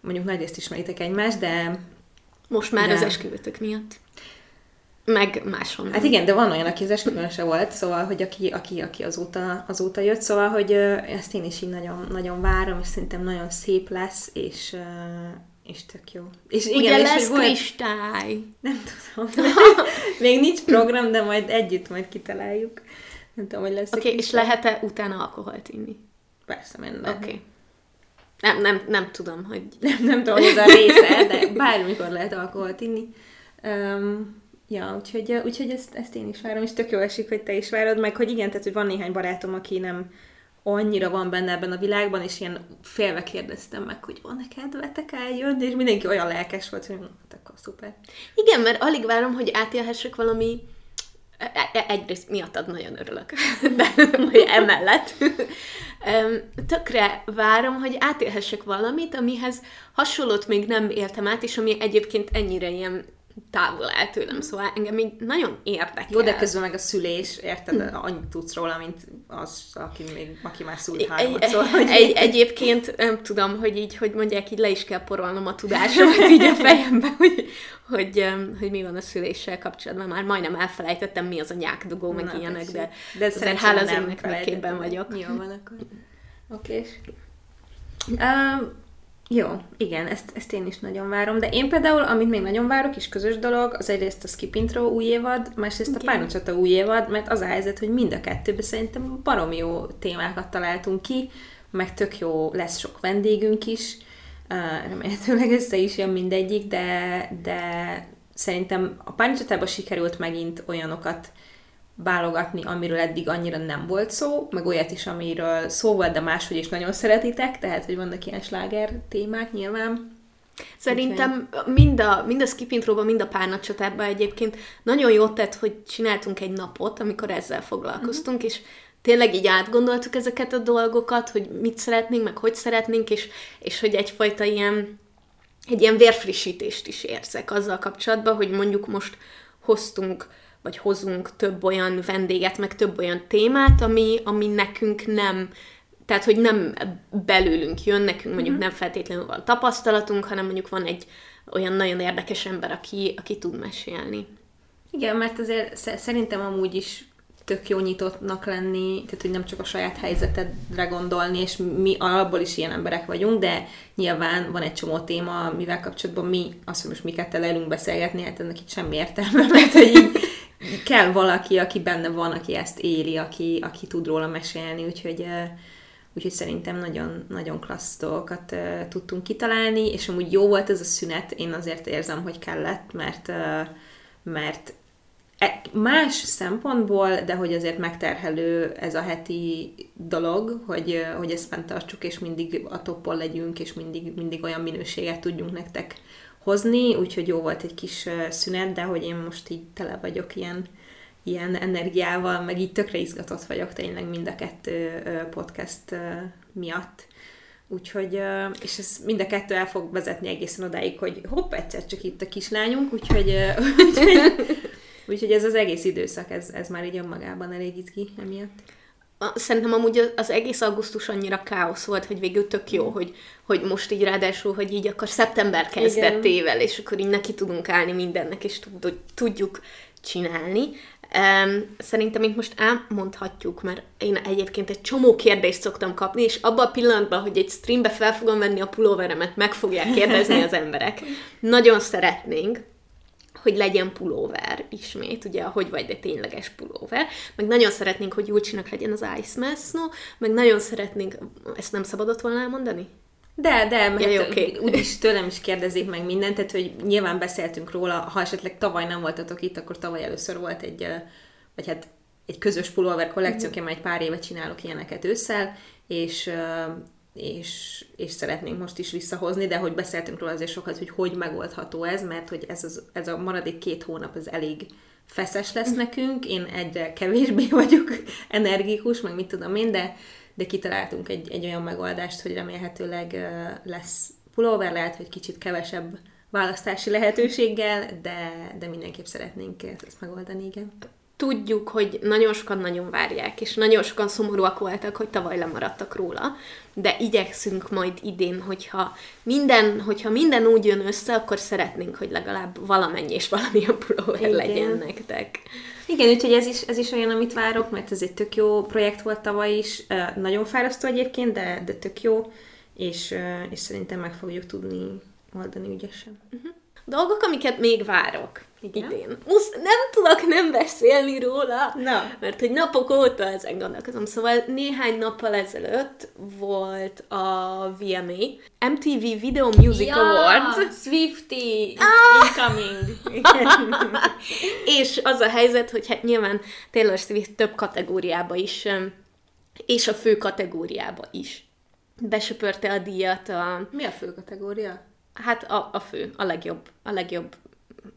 Mondjuk nagy részt ismeritek egymást, de Most már De. az esküvőtök miatt. Meg máshonnan. Hát igen, de van olyan, aki az esküvőn se volt, szóval, hogy aki, aki, aki azóta, azóta jött, szóval, hogy ezt én is így nagyon, nagyon várom, és szerintem nagyon szép lesz, és, és tök jó. És igen, Ugye és lesz volt, kristály. nem tudom, <laughs> még nincs program, de majd együtt majd kitaláljuk. Nem tudom, hogy lesz Oké, okay, és lehet-e utána alkoholt inni? Persze, Oké. minden. Okay. Nem, nem, nem tudom, hogy... <laughs> Nem, nem tudom, hogy ez a része, de bármikor lehet alkoholt inni. Um, ja, úgyhogy, úgyhogy ezt, ezt én is várom, és tök jó esik, hogy te is várod, meg hogy igen, tehát hogy van néhány barátom, aki nem annyira van benne ebben a világban, és ilyen félve kérdeztem meg, hogy van-e kedvetek eljönni, és mindenki olyan lelkes volt, hogy hát akkor szuper. Igen, mert alig várom, hogy átélhessek valami... e- e- Egyrészt miattad nagyon örülök, <laughs> de hogy emellett. Tökre várom, hogy átélhessek valamit, amihez hasonlót még nem éltem át, és ami egyébként ennyire ilyen távol áll tőlem, szóval engem így nagyon érdekel. Jó, de közben meg a szülés, érted, annyit tudsz róla, mint az, aki, még, aki már szült hármat, szóval, hogy egy, egyébként nem tudom, hogy így, hogy mondják, így le is kell porolnom a tudásomat így a fejembe, hogy, hogy, hogy mi van a szüléssel kapcsolatban. Már majdnem elfelejtettem, mi az a nyákdugó, meg Na, ilyenek, de, de azért hála az önnek képben vagyok. Jó van akkor. Oké. Um, jó, igen, ezt, ezt én is nagyon várom, de én például, amit még nagyon várok, és közös dolog, az egyrészt a Skip Intro új évad, másrészt a Igen. Párnacsata új évad, mert az a helyzet, hogy mind a kettőben szerintem barom jó témákat találtunk ki, meg tök jó, lesz sok vendégünk is, uh, remélhetőleg össze is jön mindegyik, de, de szerintem a Párnacsatában sikerült megint olyanokat válogatni, amiről eddig annyira nem volt szó, meg olyat is, amiről szó volt, de máshogy is nagyon szeretitek, tehát, hogy vannak ilyen sláger témák nyilván. Szerintem mind a, mind a skip intróban, mind a párnacsatában egyébként nagyon jót tett, hogy csináltunk egy napot, amikor ezzel foglalkoztunk, uh-huh. és tényleg így átgondoltuk ezeket a dolgokat, hogy mit szeretnénk, meg hogy szeretnénk, és, és hogy egyfajta ilyen, egy ilyen vérfrissítést is érzek azzal kapcsolatban, hogy mondjuk most hoztunk, vagy hozunk több olyan vendéget, meg több olyan témát, ami, ami nekünk nem, tehát, hogy nem belőlünk jön, nekünk mondjuk uh-huh. nem feltétlenül van tapasztalatunk, hanem mondjuk van egy olyan nagyon érdekes ember, aki, aki tud mesélni. Igen, mert azért szerintem amúgy is tök jó nyitottnak lenni, tehát hogy nem csak a saját helyzetedre gondolni, és mi alapból is ilyen emberek vagyunk, de nyilván van egy csomó téma, mivel kapcsolatban mi, azt, hogy most mi kettő leülünk beszélgetni, hát ennek itt semmi értelme, <laughs> mert hogy így kell valaki, aki benne van, aki ezt éli, aki, aki tud róla mesélni, úgyhogy úgyhogy szerintem nagyon, nagyon klassz dolgokat tudtunk kitalálni, és amúgy jó volt ez a szünet, én azért érzem, hogy kellett, mert, mert e, más szempontból, de hogy azért megterhelő ez a heti dolog, hogy, hogy ezt fenntartsuk, és mindig a toppon legyünk, és mindig, mindig olyan minőséget tudjunk nektek hozni, úgyhogy jó volt egy kis szünet, de hogy én most így tele vagyok ilyen ilyen energiával, meg így tökre izgatott vagyok tényleg mind a kettő podcast miatt. Úgyhogy, és ez mind a kettő el fog vezetni egészen odáig, hogy hopp, egyszer csak itt a kislányunk, úgyhogy, <laughs> úgyhogy, úgyhogy ez az egész időszak, ez, ez már így önmagában elég izgi emiatt. Szerintem amúgy az egész augusztus annyira káosz volt, hogy végül tök jó, hogy, hogy most így ráadásul, hogy így akkor szeptember kezdettével, és akkor így neki tudunk állni mindennek, és tudjuk csinálni. Um, szerintem itt most elmondhatjuk, mert én egyébként egy csomó kérdést szoktam kapni, és abban a pillanatban, hogy egy streambe fel fogom venni a pulóveremet, meg fogják kérdezni az emberek. <laughs> Nagyon szeretnénk, hogy legyen pulóver ismét, ugye, hogy vagy, de tényleges pulóver. Meg nagyon szeretnénk, hogy Júlcsinak legyen az Ice Mask, meg nagyon szeretnénk, ezt nem szabadott volna elmondani? De, de, mert ja, okay. úgyis tőlem is kérdezik meg mindent, tehát hogy nyilván beszéltünk róla, ha esetleg tavaly nem voltatok itt, akkor tavaly először volt egy, vagy hát egy közös pulóver kollekció, mm-hmm. egy pár éve csinálok ilyeneket ősszel, és, és, és szeretnénk most is visszahozni, de hogy beszéltünk róla azért sokat, hogy hogy megoldható ez, mert hogy ez, az, ez a maradék két hónap, ez elég feszes lesz mhm. nekünk, én egyre kevésbé <laughs> vagyok energikus, meg mit tudom én, de de kitaláltunk egy, egy olyan megoldást, hogy remélhetőleg lesz pulóver, lehet, hogy kicsit kevesebb választási lehetőséggel, de, de mindenképp szeretnénk ezt megoldani, igen. Tudjuk, hogy nagyon sokan nagyon várják, és nagyon sokan szomorúak voltak, hogy tavaly lemaradtak róla, de igyekszünk majd idén, hogyha minden, hogyha minden úgy jön össze, akkor szeretnénk, hogy legalább valamennyi és valamilyen pulóver legyen nektek. Igen, úgyhogy ez is, ez is olyan, amit várok, mert ez egy tök jó projekt volt tavaly is, nagyon fárasztó egyébként, de, de tök jó, és, és szerintem meg fogjuk tudni oldani ügyesen. Uh-huh. Dolgok, amiket még várok Igen? idén. Usz, nem tudok nem beszélni róla, Na. mert hogy napok óta ezen gondolkozom. Szóval néhány nappal ezelőtt volt a VMA, MTV Video Music ja, Awards. Swifty ah! incoming. <laughs> és az a helyzet, hogy hát nyilván Taylor Swift több kategóriába is, és a fő kategóriába is besöpörte a díjat. A... Mi a fő kategória? Hát a, a fő, a legjobb, a legjobb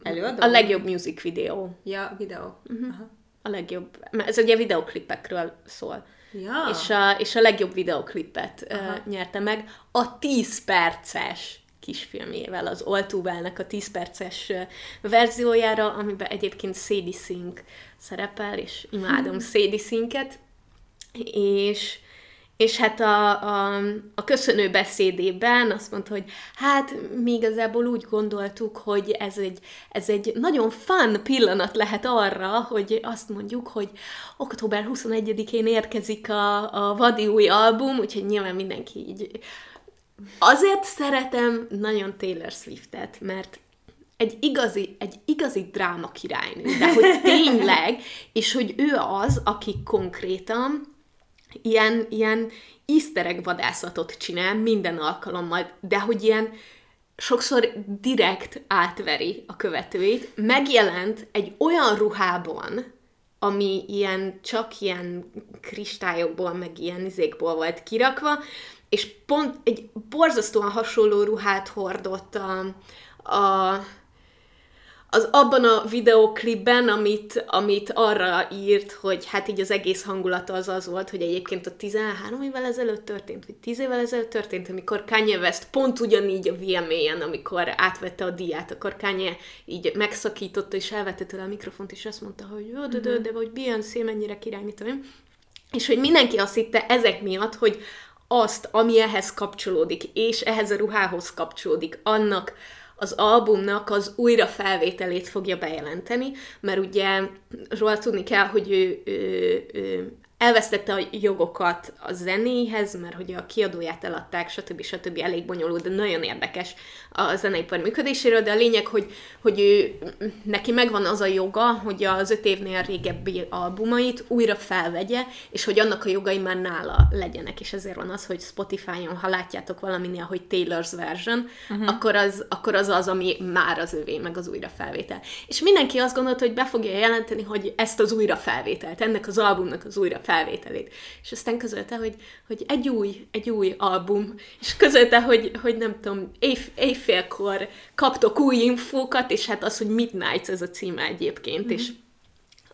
Előadó? A legjobb music videó. Ja, videó. Uh-huh. Aha. A legjobb, mert ez ugye videoklipekről szól. Ja. És, a, és a legjobb videoklipet uh, nyerte meg a 10 perces kisfilmjével, az Oltúvelnek a 10 perces verziójára, amiben egyébként Sadie Sink szerepel, és imádom hmm. Sadie Sinket, és és hát a, a, a köszönő beszédében azt mondta, hogy hát mi igazából úgy gondoltuk, hogy ez egy, ez egy nagyon fun pillanat lehet arra, hogy azt mondjuk, hogy október 21-én érkezik a, a Vadi új album, úgyhogy nyilván mindenki így... Azért szeretem nagyon Taylor Swiftet, mert egy igazi, egy igazi dráma királynő, de hogy <laughs> tényleg, és hogy ő az, aki konkrétan ilyen, ilyen easter vadászatot csinál minden alkalommal, de hogy ilyen sokszor direkt átveri a követőit, megjelent egy olyan ruhában, ami ilyen, csak ilyen kristályokból, meg ilyen izékból volt kirakva, és pont egy borzasztóan hasonló ruhát hordott a, a az abban a videóklipben, amit, amit arra írt, hogy hát így az egész hangulata az az volt, hogy egyébként a 13 évvel ezelőtt történt, vagy 10 évvel ezelőtt történt, amikor Kanye West pont ugyanígy a VMA-en, amikor átvette a diát, akkor Kanye így megszakította, és elvette tőle a mikrofont, és azt mondta, hogy jó, de, de, de, vagy Beyoncé mennyire király, mit tudom És hogy mindenki azt hitte ezek miatt, hogy azt, ami ehhez kapcsolódik, és ehhez a ruhához kapcsolódik, annak az albumnak az újra felvételét fogja bejelenteni, mert ugye róla tudni kell, hogy ő, ő, ő elvesztette a jogokat a zenéhez, mert hogy a kiadóját eladták, stb. stb. elég bonyolult, de nagyon érdekes a zeneipar működéséről, de a lényeg, hogy, hogy ő, neki megvan az a joga, hogy az öt évnél régebbi albumait újra felvegye, és hogy annak a jogai már nála legyenek, és ezért van az, hogy Spotify-on, ha látjátok valaminél, hogy Taylor's version, uh-huh. akkor, az, akkor az az, ami már az övé, meg az újra felvétel. És mindenki azt gondolta, hogy be fogja jelenteni, hogy ezt az újra felvételt, ennek az albumnak az újra felvételét. És aztán közölte, hogy, hogy egy új, egy új album, és közölte, hogy, hogy nem tudom, éj, éjfélkor kaptok új infókat, és hát az, hogy Midnight ez a címe egyébként, mm-hmm. és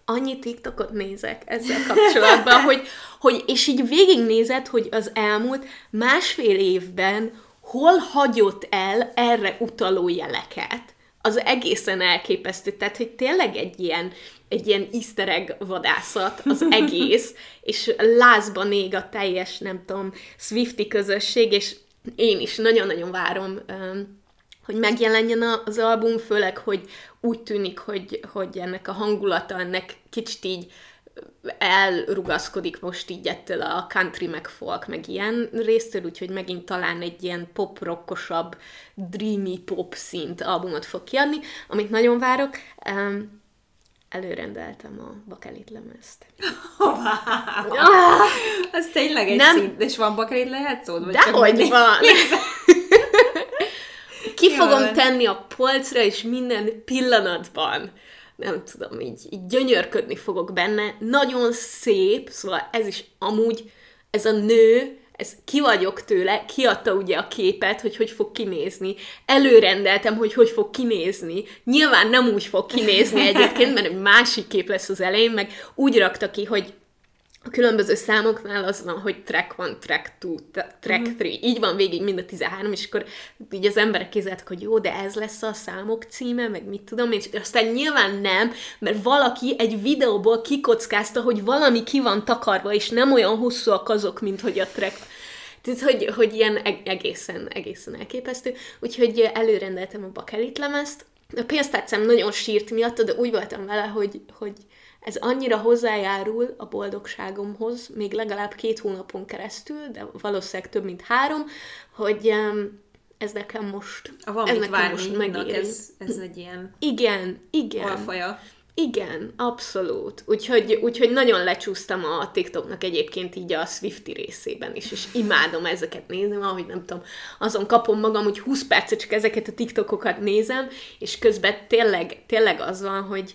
annyi TikTokot nézek ezzel kapcsolatban, <laughs> hogy, hogy, és így végignézed, hogy az elmúlt másfél évben hol hagyott el erre utaló jeleket, az egészen elképesztő. Tehát, hogy tényleg egy ilyen, egy ilyen easter egg vadászat az egész, <laughs> és lázban ég a teljes, nem tudom, Swifty közösség, és én is nagyon-nagyon várom, hogy megjelenjen az album, főleg, hogy úgy tűnik, hogy, hogy ennek a hangulata, ennek kicsit így elrugaszkodik most így ettől a country, meg folk, meg ilyen résztől, úgyhogy megint talán egy ilyen pop-rockosabb, dreamy pop szint albumot fog kiadni, amit nagyon várok. Um, előrendeltem a bakelit lemezt. <laughs> Wow. Ah, az tényleg egy nem... szint. És van bakelit lejátszód? Dehogy van! <laughs> Ki fogom tenni a polcra, és minden pillanatban nem tudom, így, így gyönyörködni fogok benne. Nagyon szép, szóval ez is amúgy, ez a nő, ez ki vagyok tőle, kiadta ugye a képet, hogy hogy fog kinézni. Előrendeltem, hogy hogy fog kinézni. Nyilván nem úgy fog kinézni egyébként, mert egy másik kép lesz az elején, meg úgy rakta ki, hogy a különböző számoknál az van, hogy track 1, track 2, track 3, uh-huh. így van végig mind a 13, és akkor így az emberek kézeltek, hogy jó, de ez lesz a számok címe, meg mit tudom, és aztán nyilván nem, mert valaki egy videóból kikockázta, hogy valami ki van takarva, és nem olyan hosszúak azok, mint hogy a track. Tehát, hogy, hogy ilyen egészen, egészen elképesztő. Úgyhogy előrendeltem a bakelit lemezt. A pénztárcám nagyon sírt miatt, de úgy voltam vele, hogy, hogy ez annyira hozzájárul a boldogságomhoz, még legalább két hónapon keresztül, de valószínűleg több, mint három, hogy ez nekem most, a van ez nekem most megéri. Ez, ez egy ilyen igen, igen. alfaja. Igen, abszolút. Úgyhogy, úgyhogy nagyon lecsúsztam a TikToknak egyébként így a Swifty részében is, és imádom ezeket nézni, ahogy nem tudom, azon kapom magam, hogy 20 percet csak ezeket a TikTokokat nézem, és közben tényleg, tényleg az van, hogy,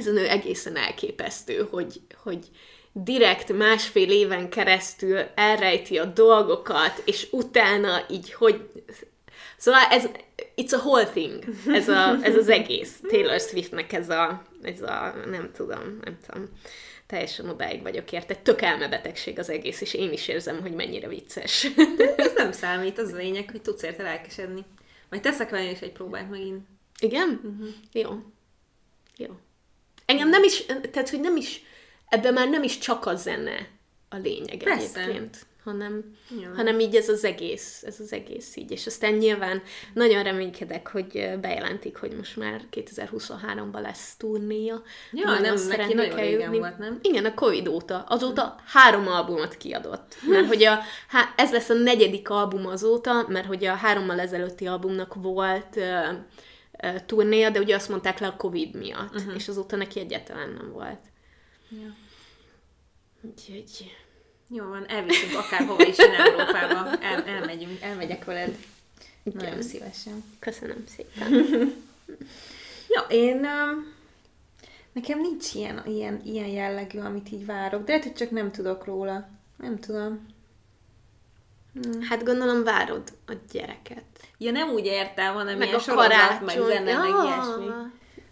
ez a nő egészen elképesztő, hogy, hogy direkt másfél éven keresztül elrejti a dolgokat, és utána így, hogy... Szóval ez, it's a whole thing, ez, a, ez az egész Taylor Swiftnek ez a, ez a, nem tudom, nem tudom, teljesen odáig vagyok érte. Tök elmebetegség az egész, és én is érzem, hogy mennyire vicces. ez nem számít, az a lényeg, hogy tudsz érte lelkesedni. Majd teszek vele is egy próbát megint. Igen? Uh-huh. Jó. Jó. Engem nem is, tehát, hogy nem is, ebben már nem is csak a zene a lényeg Persze. egyébként, hanem, hanem így ez az egész, ez az egész így. És aztán nyilván nagyon reménykedek, hogy bejelentik, hogy most már 2023-ban lesz turnéja. Ja, nagyon nem, neki nagyon régen volt, nem? Igen, a Covid óta. Azóta három albumot kiadott. Mert hogy a, há, ez lesz a negyedik album azóta, mert hogy a hárommal ezelőtti albumnak volt turnéja, de ugye azt mondták le a Covid miatt, uh-huh. és azóta neki egyáltalán nem volt. Ja. Úgyhogy... Jó van, elviszünk akárhova is in Európába. El, elmegyünk, elmegyek veled. Igen. Nagyon szívesen. Köszönöm szépen. <laughs> ja, én Nekem nincs ilyen, ilyen, ilyen jellegű, amit így várok, de lehet, hogy csak nem tudok róla. Nem tudom. Hmm. Hát gondolom várod a gyereket. Ja, nem úgy értem, hanem meg ilyen a sorozat, karácsony. meg zene, ja. meg ilyesmi.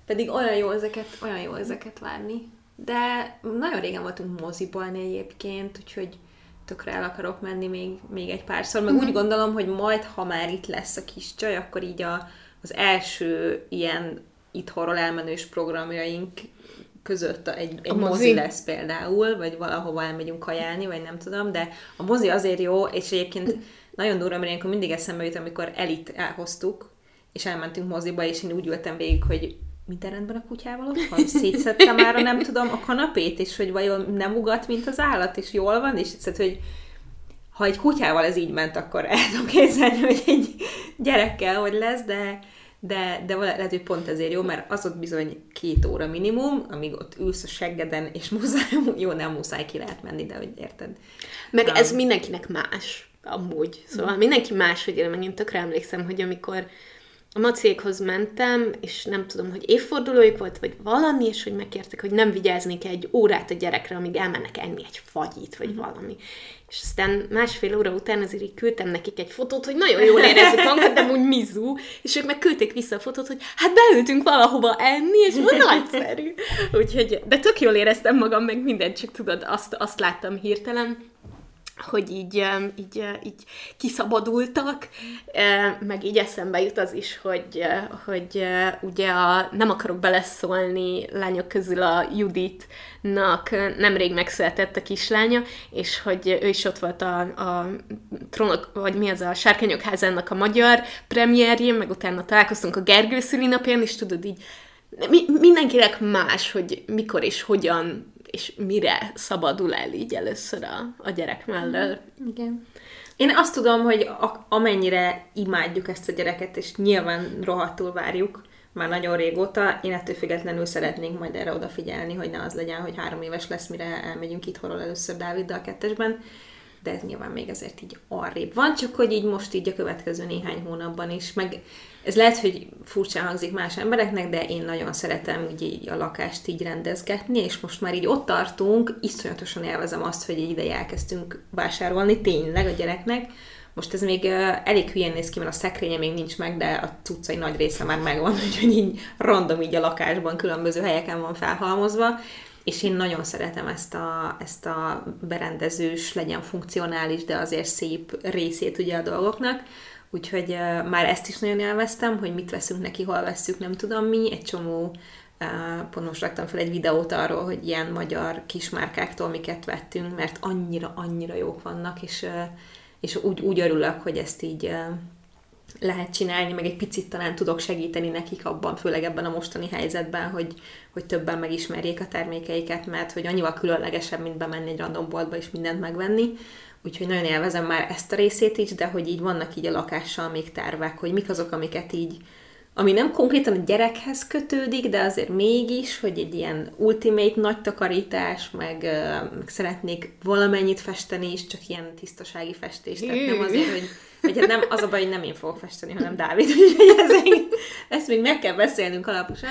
Pedig olyan jó ezeket, olyan jó ezeket várni. De nagyon régen voltunk moziban egyébként, úgyhogy tökre el akarok menni még, még egy párszor. Meg mm. úgy gondolom, hogy majd, ha már itt lesz a kis csaj, akkor így a, az első ilyen itthonról elmenős programjaink között egy, egy a mozi. mozi lesz például, vagy valahova elmegyünk kajálni, vagy nem tudom, de a mozi azért jó, és egyébként nagyon durva, mert ilyenkor mindig eszembe jut, amikor elit elhoztuk, és elmentünk moziba, és én úgy ültem végig, hogy minden rendben a kutyával otthon? Szétszedte már a nem tudom a kanapét, és hogy vajon nem ugat, mint az állat, és jól van, és szóval, hogy ha egy kutyával ez így ment, akkor el tudom képzelni, hogy egy gyerekkel hogy lesz, de, de, de lehet, hogy pont ezért jó, mert az ott bizony két óra minimum, amíg ott ülsz a seggeden, és muszáj, <laughs> jó, nem muszáj ki lehet menni, de hogy érted. Meg um, ez mindenkinek más, amúgy. Szóval mm. mindenki más, hogy én megint tökre emlékszem, hogy amikor a macékhoz mentem, és nem tudom, hogy évfordulójuk volt, vagy valami, és hogy megkértek, hogy nem vigyáznék egy órát a gyerekre, amíg elmennek enni egy fagyit, vagy mhm. valami. És aztán másfél óra után azért így küldtem nekik egy fotót, hogy nagyon jól érezzük magunkat, de úgy mizu, és ők meg küldték vissza a fotót, hogy hát beültünk valahova enni, és volt nagyszerű. Úgyhogy, de tök jól éreztem magam, meg mindent, csak tudod, azt, azt láttam hirtelen hogy így, így, így kiszabadultak, meg így eszembe jut az is, hogy, hogy ugye a, nem akarok beleszólni lányok közül a Juditnak nemrég megszületett a kislánya, és hogy ő is ott volt a, a trónok, vagy mi az a Sárkányok házának a magyar premierjén, meg utána találkoztunk a Gergő szülinapján, és tudod így mi, mindenkinek más, hogy mikor és hogyan és mire szabadul el így először a, a gyerek mellől. Igen. Én azt tudom, hogy a, amennyire imádjuk ezt a gyereket, és nyilván rohadtul várjuk, már nagyon régóta, én ettől függetlenül szeretnénk majd erre odafigyelni, hogy ne az legyen, hogy három éves lesz, mire elmegyünk itthonról először Dáviddal kettesben, de ez nyilván még ezért így arrébb van, csak hogy így most így a következő néhány hónapban is, meg ez lehet, hogy furcsán hangzik más embereknek, de én nagyon szeretem úgy így a lakást így rendezgetni, és most már így ott tartunk, iszonyatosan élvezem azt, hogy így ide elkezdtünk vásárolni tényleg a gyereknek. Most ez még elég hülyén néz ki, mert a szekrénye még nincs meg, de a cuccai nagy része már megvan, <laughs> úgyhogy így random így a lakásban különböző helyeken van felhalmozva, és én nagyon szeretem ezt a, ezt a berendezős, legyen funkcionális, de azért szép részét ugye a dolgoknak. Úgyhogy uh, már ezt is nagyon élveztem, hogy mit veszünk neki, hol veszük, nem tudom mi. Egy csomó, uh, pont most raktam fel egy videót arról, hogy ilyen magyar kismárkáktól miket vettünk, mert annyira, annyira jók vannak, és, uh, és úgy, úgy örülök, hogy ezt így uh, lehet csinálni, meg egy picit talán tudok segíteni nekik abban, főleg ebben a mostani helyzetben, hogy, hogy többen megismerjék a termékeiket, mert hogy annyival különlegesebb, mint bemenni egy random boltba és mindent megvenni. Úgyhogy nagyon élvezem már ezt a részét is, de hogy így vannak így a lakással még tervek, hogy mik azok, amiket így, ami nem konkrétan a gyerekhez kötődik, de azért mégis, hogy egy ilyen ultimate nagy takarítás, meg, meg szeretnék valamennyit festeni is, csak ilyen tisztasági festés. Tehát nem azért, hogy vagy hát nem, az a baj, hogy nem én fogok festeni, hanem Dávid, <laughs> úgyhogy ez, ezt még meg kell beszélnünk alaposan.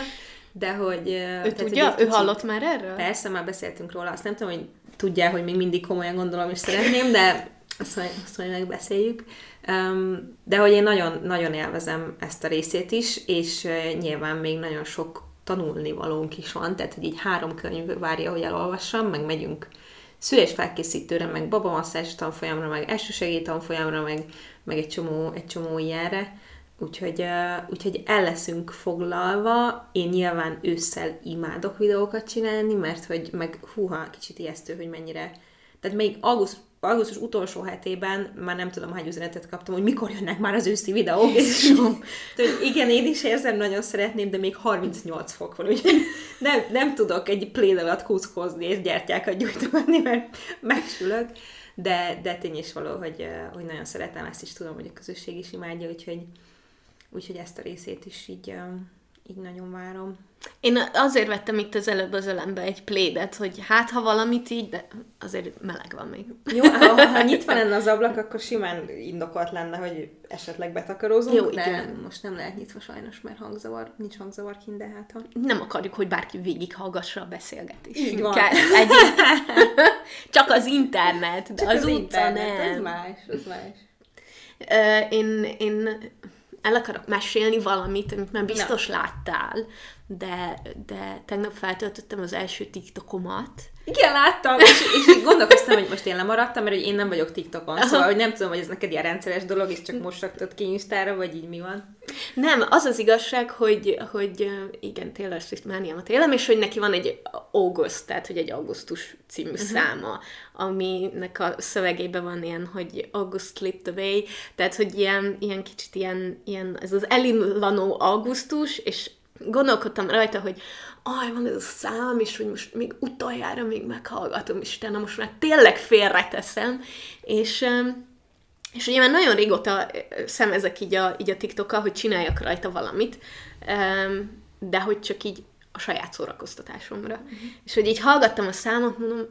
De hogy... Ő tudja? Ő hallott már erről? Persze, már beszéltünk róla. Azt nem tudom, hogy tudja, hogy még mindig komolyan gondolom és szeretném, de azt majd, azt majd megbeszéljük. De hogy én nagyon, nagyon élvezem ezt a részét is, és nyilván még nagyon sok tanulni valónk is van, tehát hogy így három könyv várja, hogy elolvassam, meg megyünk szülésfelkészítőre, meg babamasszázs tanfolyamra, meg elsősegély tanfolyamra, meg, meg egy csomó, egy csomó ilyenre. Úgyhogy, úgyhogy el leszünk foglalva. Én nyilván ősszel imádok videókat csinálni, mert hogy meg húha, kicsit ijesztő, hogy mennyire... Tehát még augusztus, augusztus utolsó hetében már nem tudom, hány üzenetet kaptam, hogy mikor jönnek már az őszi videók, és igen, én is érzem, nagyon szeretném, de még 38 fok van, úgyhogy nem, nem tudok egy pléd alatt kuszkozni és gyertyákat gyújtogatni, mert megsülök. De, de tény is való, hogy, hogy nagyon szeretem, ezt is tudom, hogy a közösség is imádja, úgyhogy, úgyhogy ezt a részét is így, így nagyon várom. Én azért vettem itt az előbb az ölembe egy plédet, hogy hát ha valamit így, de azért meleg van még. Jó, ha, ha nyitva lenne az ablak, akkor simán indokolt lenne, hogy esetleg betakarózunk, Jó, de igen. most nem lehet nyitva sajnos, mert hangzavar, nincs hangzavar kint, de hát ha... Nem akarjuk, hogy bárki végighallgassa a beszélgetést. Így van. Egy, <laughs> csak az internet, de Csak az, utca internet, nem. Az más, az más. Ö, én, én el akarok mesélni valamit, amit már biztos láttál, de, de tegnap feltöltöttem az első TikTokomat. Igen, láttam, és, és így gondolkoztam, hogy most én lemaradtam, mert hogy én nem vagyok TikTokon, szóval hogy nem tudom, hogy ez neked ilyen rendszeres dolog, és csak most raktad ki Instára, vagy így mi van. Nem, az az igazság, hogy, hogy igen, Taylor Swift mániámat élem, és hogy neki van egy August, tehát hogy egy augusztus című uh-huh. száma, aminek a szövegében van ilyen, hogy August slipped away, tehát hogy ilyen, ilyen kicsit ilyen, ilyen ez az elinlanó augusztus, és gondolkodtam rajta, hogy aj, van ez a szám, és hogy most még utoljára még meghallgatom, Istenem, most már tényleg félreteszem, és és ugye már nagyon régóta szemezek így a, így a TikTokkal, hogy csináljak rajta valamit, de hogy csak így a saját szórakoztatásomra. Uh-huh. És hogy így hallgattam a számot, mondom,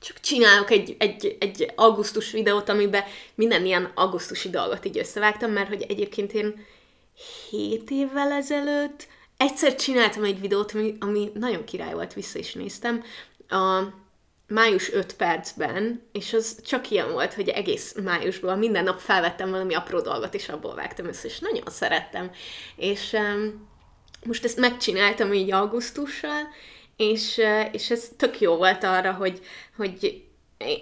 csak csinálok egy, egy, egy augusztus videót, amiben minden ilyen augusztusi dolgot így összevágtam, mert hogy egyébként én 7 évvel ezelőtt egyszer csináltam egy videót, ami, ami nagyon király volt, vissza is néztem, a május 5 percben, és az csak ilyen volt, hogy egész májusban minden nap felvettem valami apró dolgot, és abból vágtam össze, és nagyon szerettem. És um, most ezt megcsináltam így augusztussal, és, uh, és ez tök jó volt arra, hogy, hogy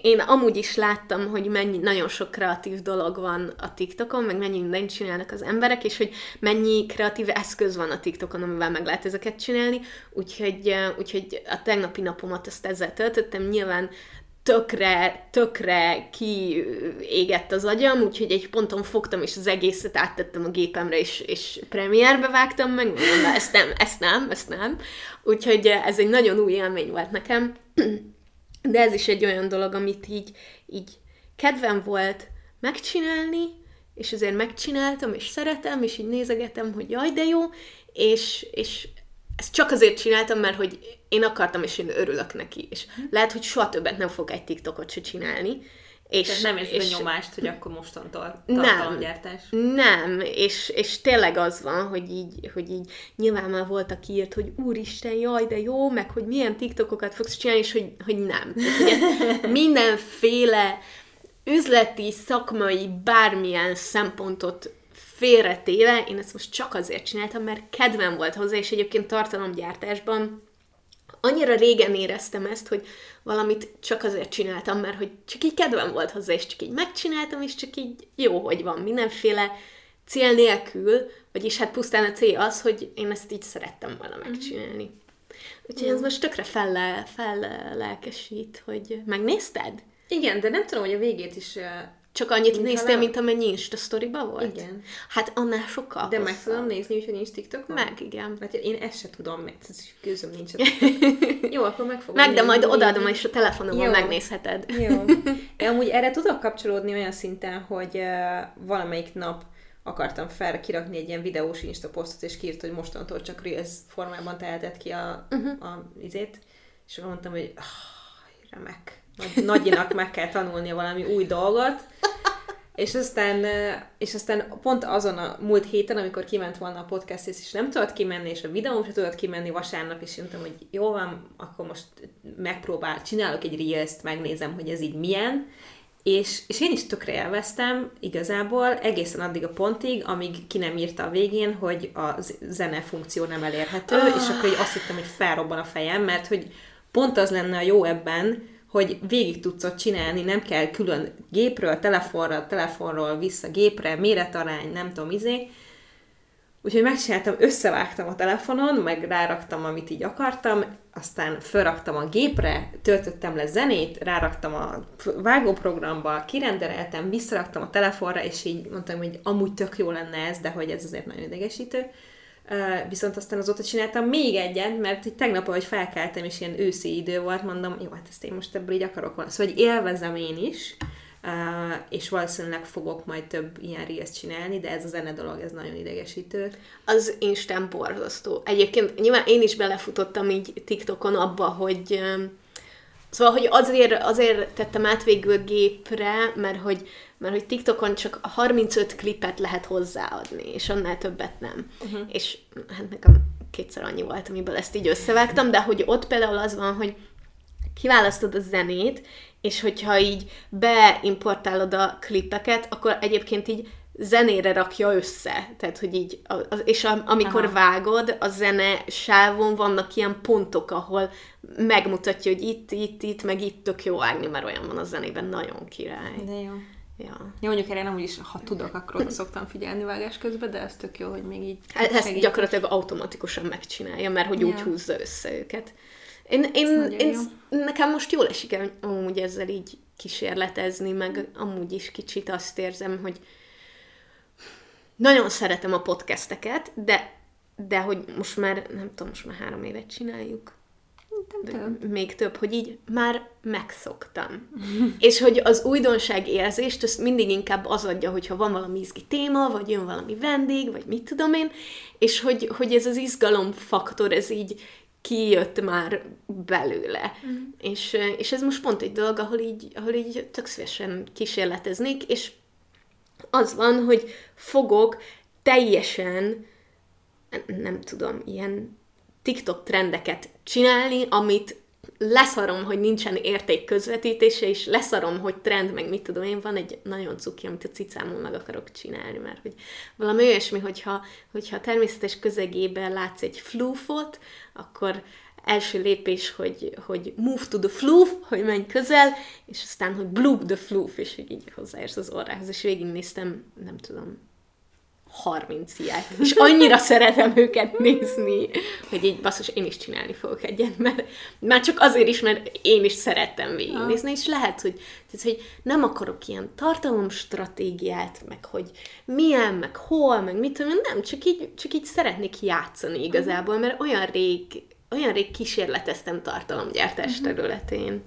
én amúgy is láttam, hogy mennyi nagyon sok kreatív dolog van a TikTokon, meg mennyi mindent csinálnak az emberek, és hogy mennyi kreatív eszköz van a TikTokon, amivel meg lehet ezeket csinálni. Úgyhogy, úgyhogy a tegnapi napomat azt ezzel töltöttem. Nyilván tökre, tökre kiégett az agyam, úgyhogy egy ponton fogtam, és az egészet áttettem a gépemre, és, és premierbe vágtam meg, mondom, ezt nem, ezt nem, ezt nem. Úgyhogy ez egy nagyon új élmény volt nekem. De ez is egy olyan dolog, amit így, így kedvem volt megcsinálni, és azért megcsináltam, és szeretem, és így nézegetem, hogy jaj, de jó, és, és ezt csak azért csináltam, mert hogy én akartam, és én örülök neki, és lehet, hogy soha többet nem fog egy TikTokot se csinálni, és, És nem érzed és, a nyomást, hogy akkor mostantól Nem. tartalomgyártás. Nem, és, és tényleg az van, hogy így, hogy így nyilván már volt, aki írt, hogy úristen, jaj, de jó, meg hogy milyen TikTokokat fogsz csinálni, és hogy, hogy nem. Tehát, hogy <laughs> mindenféle üzleti, szakmai, bármilyen szempontot félretéve, én ezt most csak azért csináltam, mert kedvem volt hozzá, és egyébként tartalomgyártásban annyira régen éreztem ezt, hogy valamit csak azért csináltam, mert hogy csak így kedvem volt hozzá, és csak így megcsináltam, és csak így jó, hogy van mindenféle cél nélkül, vagyis hát pusztán a cél az, hogy én ezt így szerettem volna megcsinálni. Úgyhogy ez most tökre fel, fel lelkesít, hogy megnézted? Igen, de nem tudom, hogy a végét is... Csak annyit Mintha néztél, mint amennyi Insta sztoriba volt? Igen. Hát annál sokkal De meg tudom nézni, úgyhogy nincs TikTokon? Meg, igen. Mert én ezt se tudom, mert közöm nincs. <laughs> Jó, akkor meg fogom Meg, de majd odaadom, és a telefonomon Jó. megnézheted. Jó. <laughs> Én amúgy erre tudok kapcsolódni olyan szinten, hogy uh, valamelyik nap akartam fel kirakni egy ilyen videós Insta posztot, és kiírt, hogy mostantól csak Reels formában teheted ki a, uh-huh. a izét, és akkor mondtam, hogy ah, remek. Nagy, nagyinak meg kell tanulnia valami új dolgot, és aztán, és aztán pont azon a múlt héten, amikor kiment volna a podcast, és nem tudott kimenni, és a videóm sem tudott kimenni vasárnap, és mondtam, hogy jó van, akkor most megpróbál, csinálok egy reels megnézem, hogy ez így milyen, és, és én is tökre élveztem igazából egészen addig a pontig, amíg ki nem írta a végén, hogy a zene funkció nem elérhető, Ah. és akkor így azt hittem, hogy felrobban a fejem, mert hogy pont az lenne a jó ebben, hogy végig tudsz ott csinálni, nem kell külön gépről, telefonra, telefonról vissza gépre, méretarány, nem tudom, izé. Úgyhogy megcsináltam, összevágtam a telefonon, meg ráraktam, amit így akartam, aztán felraktam a gépre, töltöttem le zenét, ráraktam a vágóprogramba, kirendereltem, visszaraktam a telefonra, és így mondtam, hogy amúgy tök jó lenne ez, de hogy ez azért nagyon idegesítő. Viszont aztán azóta csináltam még egyet, mert így tegnap, ahogy felkeltem, és ilyen őszi idő volt, mondom, jó, hát ezt én most ebből így akarok volna. Szóval hogy élvezem én is, és valószínűleg fogok majd több ilyen részt csinálni, de ez a zene dolog, ez nagyon idegesítő. Az Instán borzasztó. Egyébként nyilván én is belefutottam így TikTokon abba, hogy Szóval, hogy azért, azért tettem át végül gépre, mert hogy, mert hogy TikTokon csak 35 klipet lehet hozzáadni, és annál többet nem. Uh-huh. És hát nekem kétszer annyi volt, amiből ezt így összevágtam, de hogy ott például az van, hogy kiválasztod a zenét, és hogyha így beimportálod a klipeket, akkor egyébként így zenére rakja össze. Tehát, hogy így, az, és a, amikor Aha. vágod, a zene sávon vannak ilyen pontok, ahol megmutatja, hogy itt, itt, itt, meg itt tök jó vágni, mert olyan van a zenében, nagyon király. De jó. Ja. Jó, mondjuk erre nem úgyis, ha tudok, akkor oda szoktam figyelni vágás közben, de ez tök jó, hogy még így hát Ezt segít. gyakorlatilag automatikusan megcsinálja, mert hogy ja. úgy húzza össze őket. Én, én, én nekem most jól esik amúgy ezzel így kísérletezni, meg amúgy is kicsit azt érzem, hogy nagyon szeretem a podcasteket, de, de hogy most már, nem tudom, most már három évet csináljuk. több. Még több, hogy így már megszoktam. <laughs> és hogy az újdonság érzést, azt mindig inkább az adja, hogyha van valami izgi téma, vagy jön valami vendég, vagy mit tudom én, és hogy, hogy ez az izgalomfaktor, ez így kijött már belőle. Mm. És, és ez most pont egy dolog, ahol így, ahol így tök szívesen kísérleteznék, és az van, hogy fogok teljesen, nem tudom, ilyen TikTok trendeket csinálni, amit leszarom, hogy nincsen érték közvetítése, és leszarom, hogy trend, meg mit tudom én, van egy nagyon cuki, amit a cicámon meg akarok csinálni, mert hogy valami olyasmi, hogyha, hogyha természetes közegében látsz egy floofot, akkor első lépés, hogy, hogy move to the floof, hogy menj közel, és aztán, hogy bloop the floof, és hogy így hozzáérsz az orrához, és végignéztem, nem tudom, 30 ilyet, és annyira <laughs> szeretem őket nézni, hogy így basszus, én is csinálni fogok egyet, mert már csak azért is, mert én is szerettem végignézni, és lehet, hogy, tehát, hogy nem akarok ilyen tartalomstratégiát, meg hogy milyen, meg hol, meg mit tudom, nem, csak így, csak így szeretnék játszani igazából, mert olyan rég olyan rég kísérleteztem tartalomgyártás uh-huh. területén.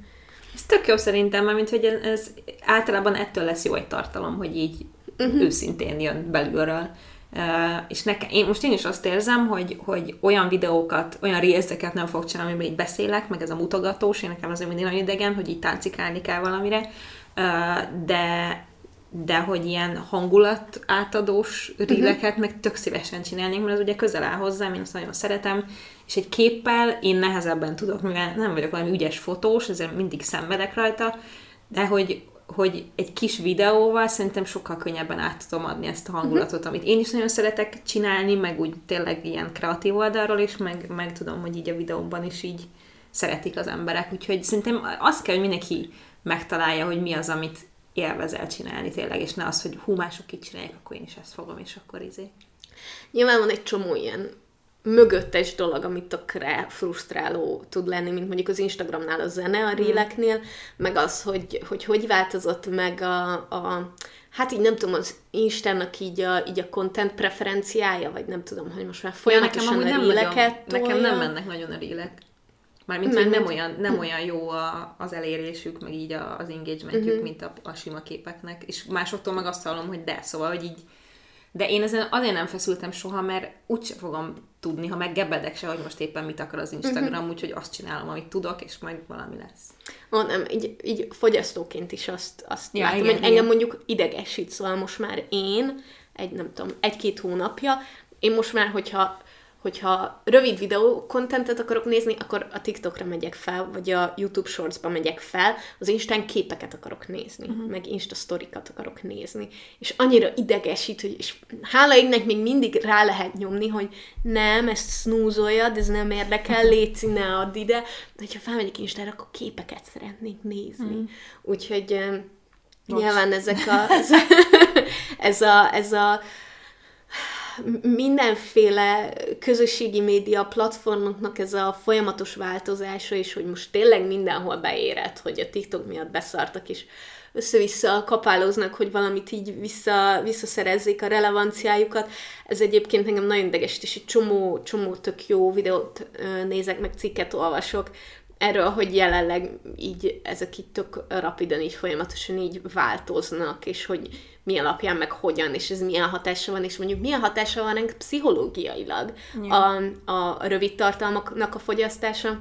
Ez tök jó szerintem, mert mint hogy ez általában ettől lesz jó egy tartalom, hogy így uh-huh. őszintén jön belülről. Uh, és nekem, én most én is azt érzem, hogy, hogy olyan videókat, olyan részeket nem fogok csinálni, amiben így beszélek, meg ez a mutogatós, én nekem azért mindig nagyon idegen, hogy így táncikálni kell valamire, uh, de de hogy ilyen hangulat átadós ríleket uh-huh. meg tök szívesen csinálnék, mert az ugye közel áll hozzám, én azt nagyon szeretem, és egy képpel én nehezebben tudok, mivel nem vagyok valami ügyes fotós, ezért mindig szenvedek rajta, de hogy, hogy egy kis videóval szerintem sokkal könnyebben át tudom adni ezt a mhm. hangulatot, uh-huh. amit én is nagyon szeretek csinálni, meg úgy tényleg ilyen kreatív oldalról is, meg, meg tudom, hogy így a videóban is így szeretik az emberek, úgyhogy szerintem azt kell, hogy mindenki megtalálja, hogy mi az, amit élvezel csinálni tényleg, és ne az, hogy hú, mások így csinálják, akkor én is ezt fogom, és akkor izé. Nyilván van egy csomó ilyen mögöttes dolog, amit tökre frusztráló tud lenni, mint mondjuk az Instagramnál a zene, a hmm. ríleknél, meg az, hogy, hogy hogy változott meg a, a hát így nem tudom, az Instának így a, így a content preferenciája, vagy nem tudom, hogy most már folyamatosan ja, nekem a ríleket nagyon, Nekem nem mennek nagyon a rílek. Mármint, hogy nem olyan, nem olyan jó a, az elérésük, meg így a, az engagementjük, uh-huh. mint a, a sima képeknek. És másoktól meg azt hallom, hogy de, szóval, hogy így de én ezen azért nem feszültem soha, mert úgyse fogom tudni, ha meggebedek se, hogy most éppen mit akar az Instagram, uh-huh. úgyhogy azt csinálom, amit tudok, és majd valami lesz. Ó, nem, így, így fogyasztóként is azt, azt ja, látom, igen, hogy igen. engem mondjuk idegesít, szóval most már én, egy nem tudom, egy-két hónapja, én most már, hogyha hogyha rövid videó kontentet akarok nézni, akkor a TikTokra megyek fel, vagy a YouTube Shortsba megyek fel, az Instán képeket akarok nézni, uh-huh. meg Insta sztorikat akarok nézni. És annyira idegesít, hogy és hála égnek még mindig rá lehet nyomni, hogy nem, ezt snúzoljad, ez nem érdekel, létszi, ne add ide. De hogyha felmegyek Instára, akkor képeket szeretnék nézni. Uh-huh. Úgyhogy Bocs. nyilván ezek a, ez, <laughs> ez a, ez a mindenféle közösségi média platformoknak ez a folyamatos változása, és hogy most tényleg mindenhol beérett, hogy a TikTok miatt beszartak, és össze-vissza kapálóznak, hogy valamit így vissza, visszaszerezzék a relevanciájukat. Ez egyébként engem nagyon idegesít, és egy csomó, csomó tök jó videót nézek, meg cikket olvasok erről, hogy jelenleg így ezek itt tök rapiden így folyamatosan így változnak, és hogy mi alapján, meg hogyan, és ez milyen hatása van, és mondjuk milyen hatása van ránk pszichológiailag a, a rövid tartalmaknak a fogyasztása,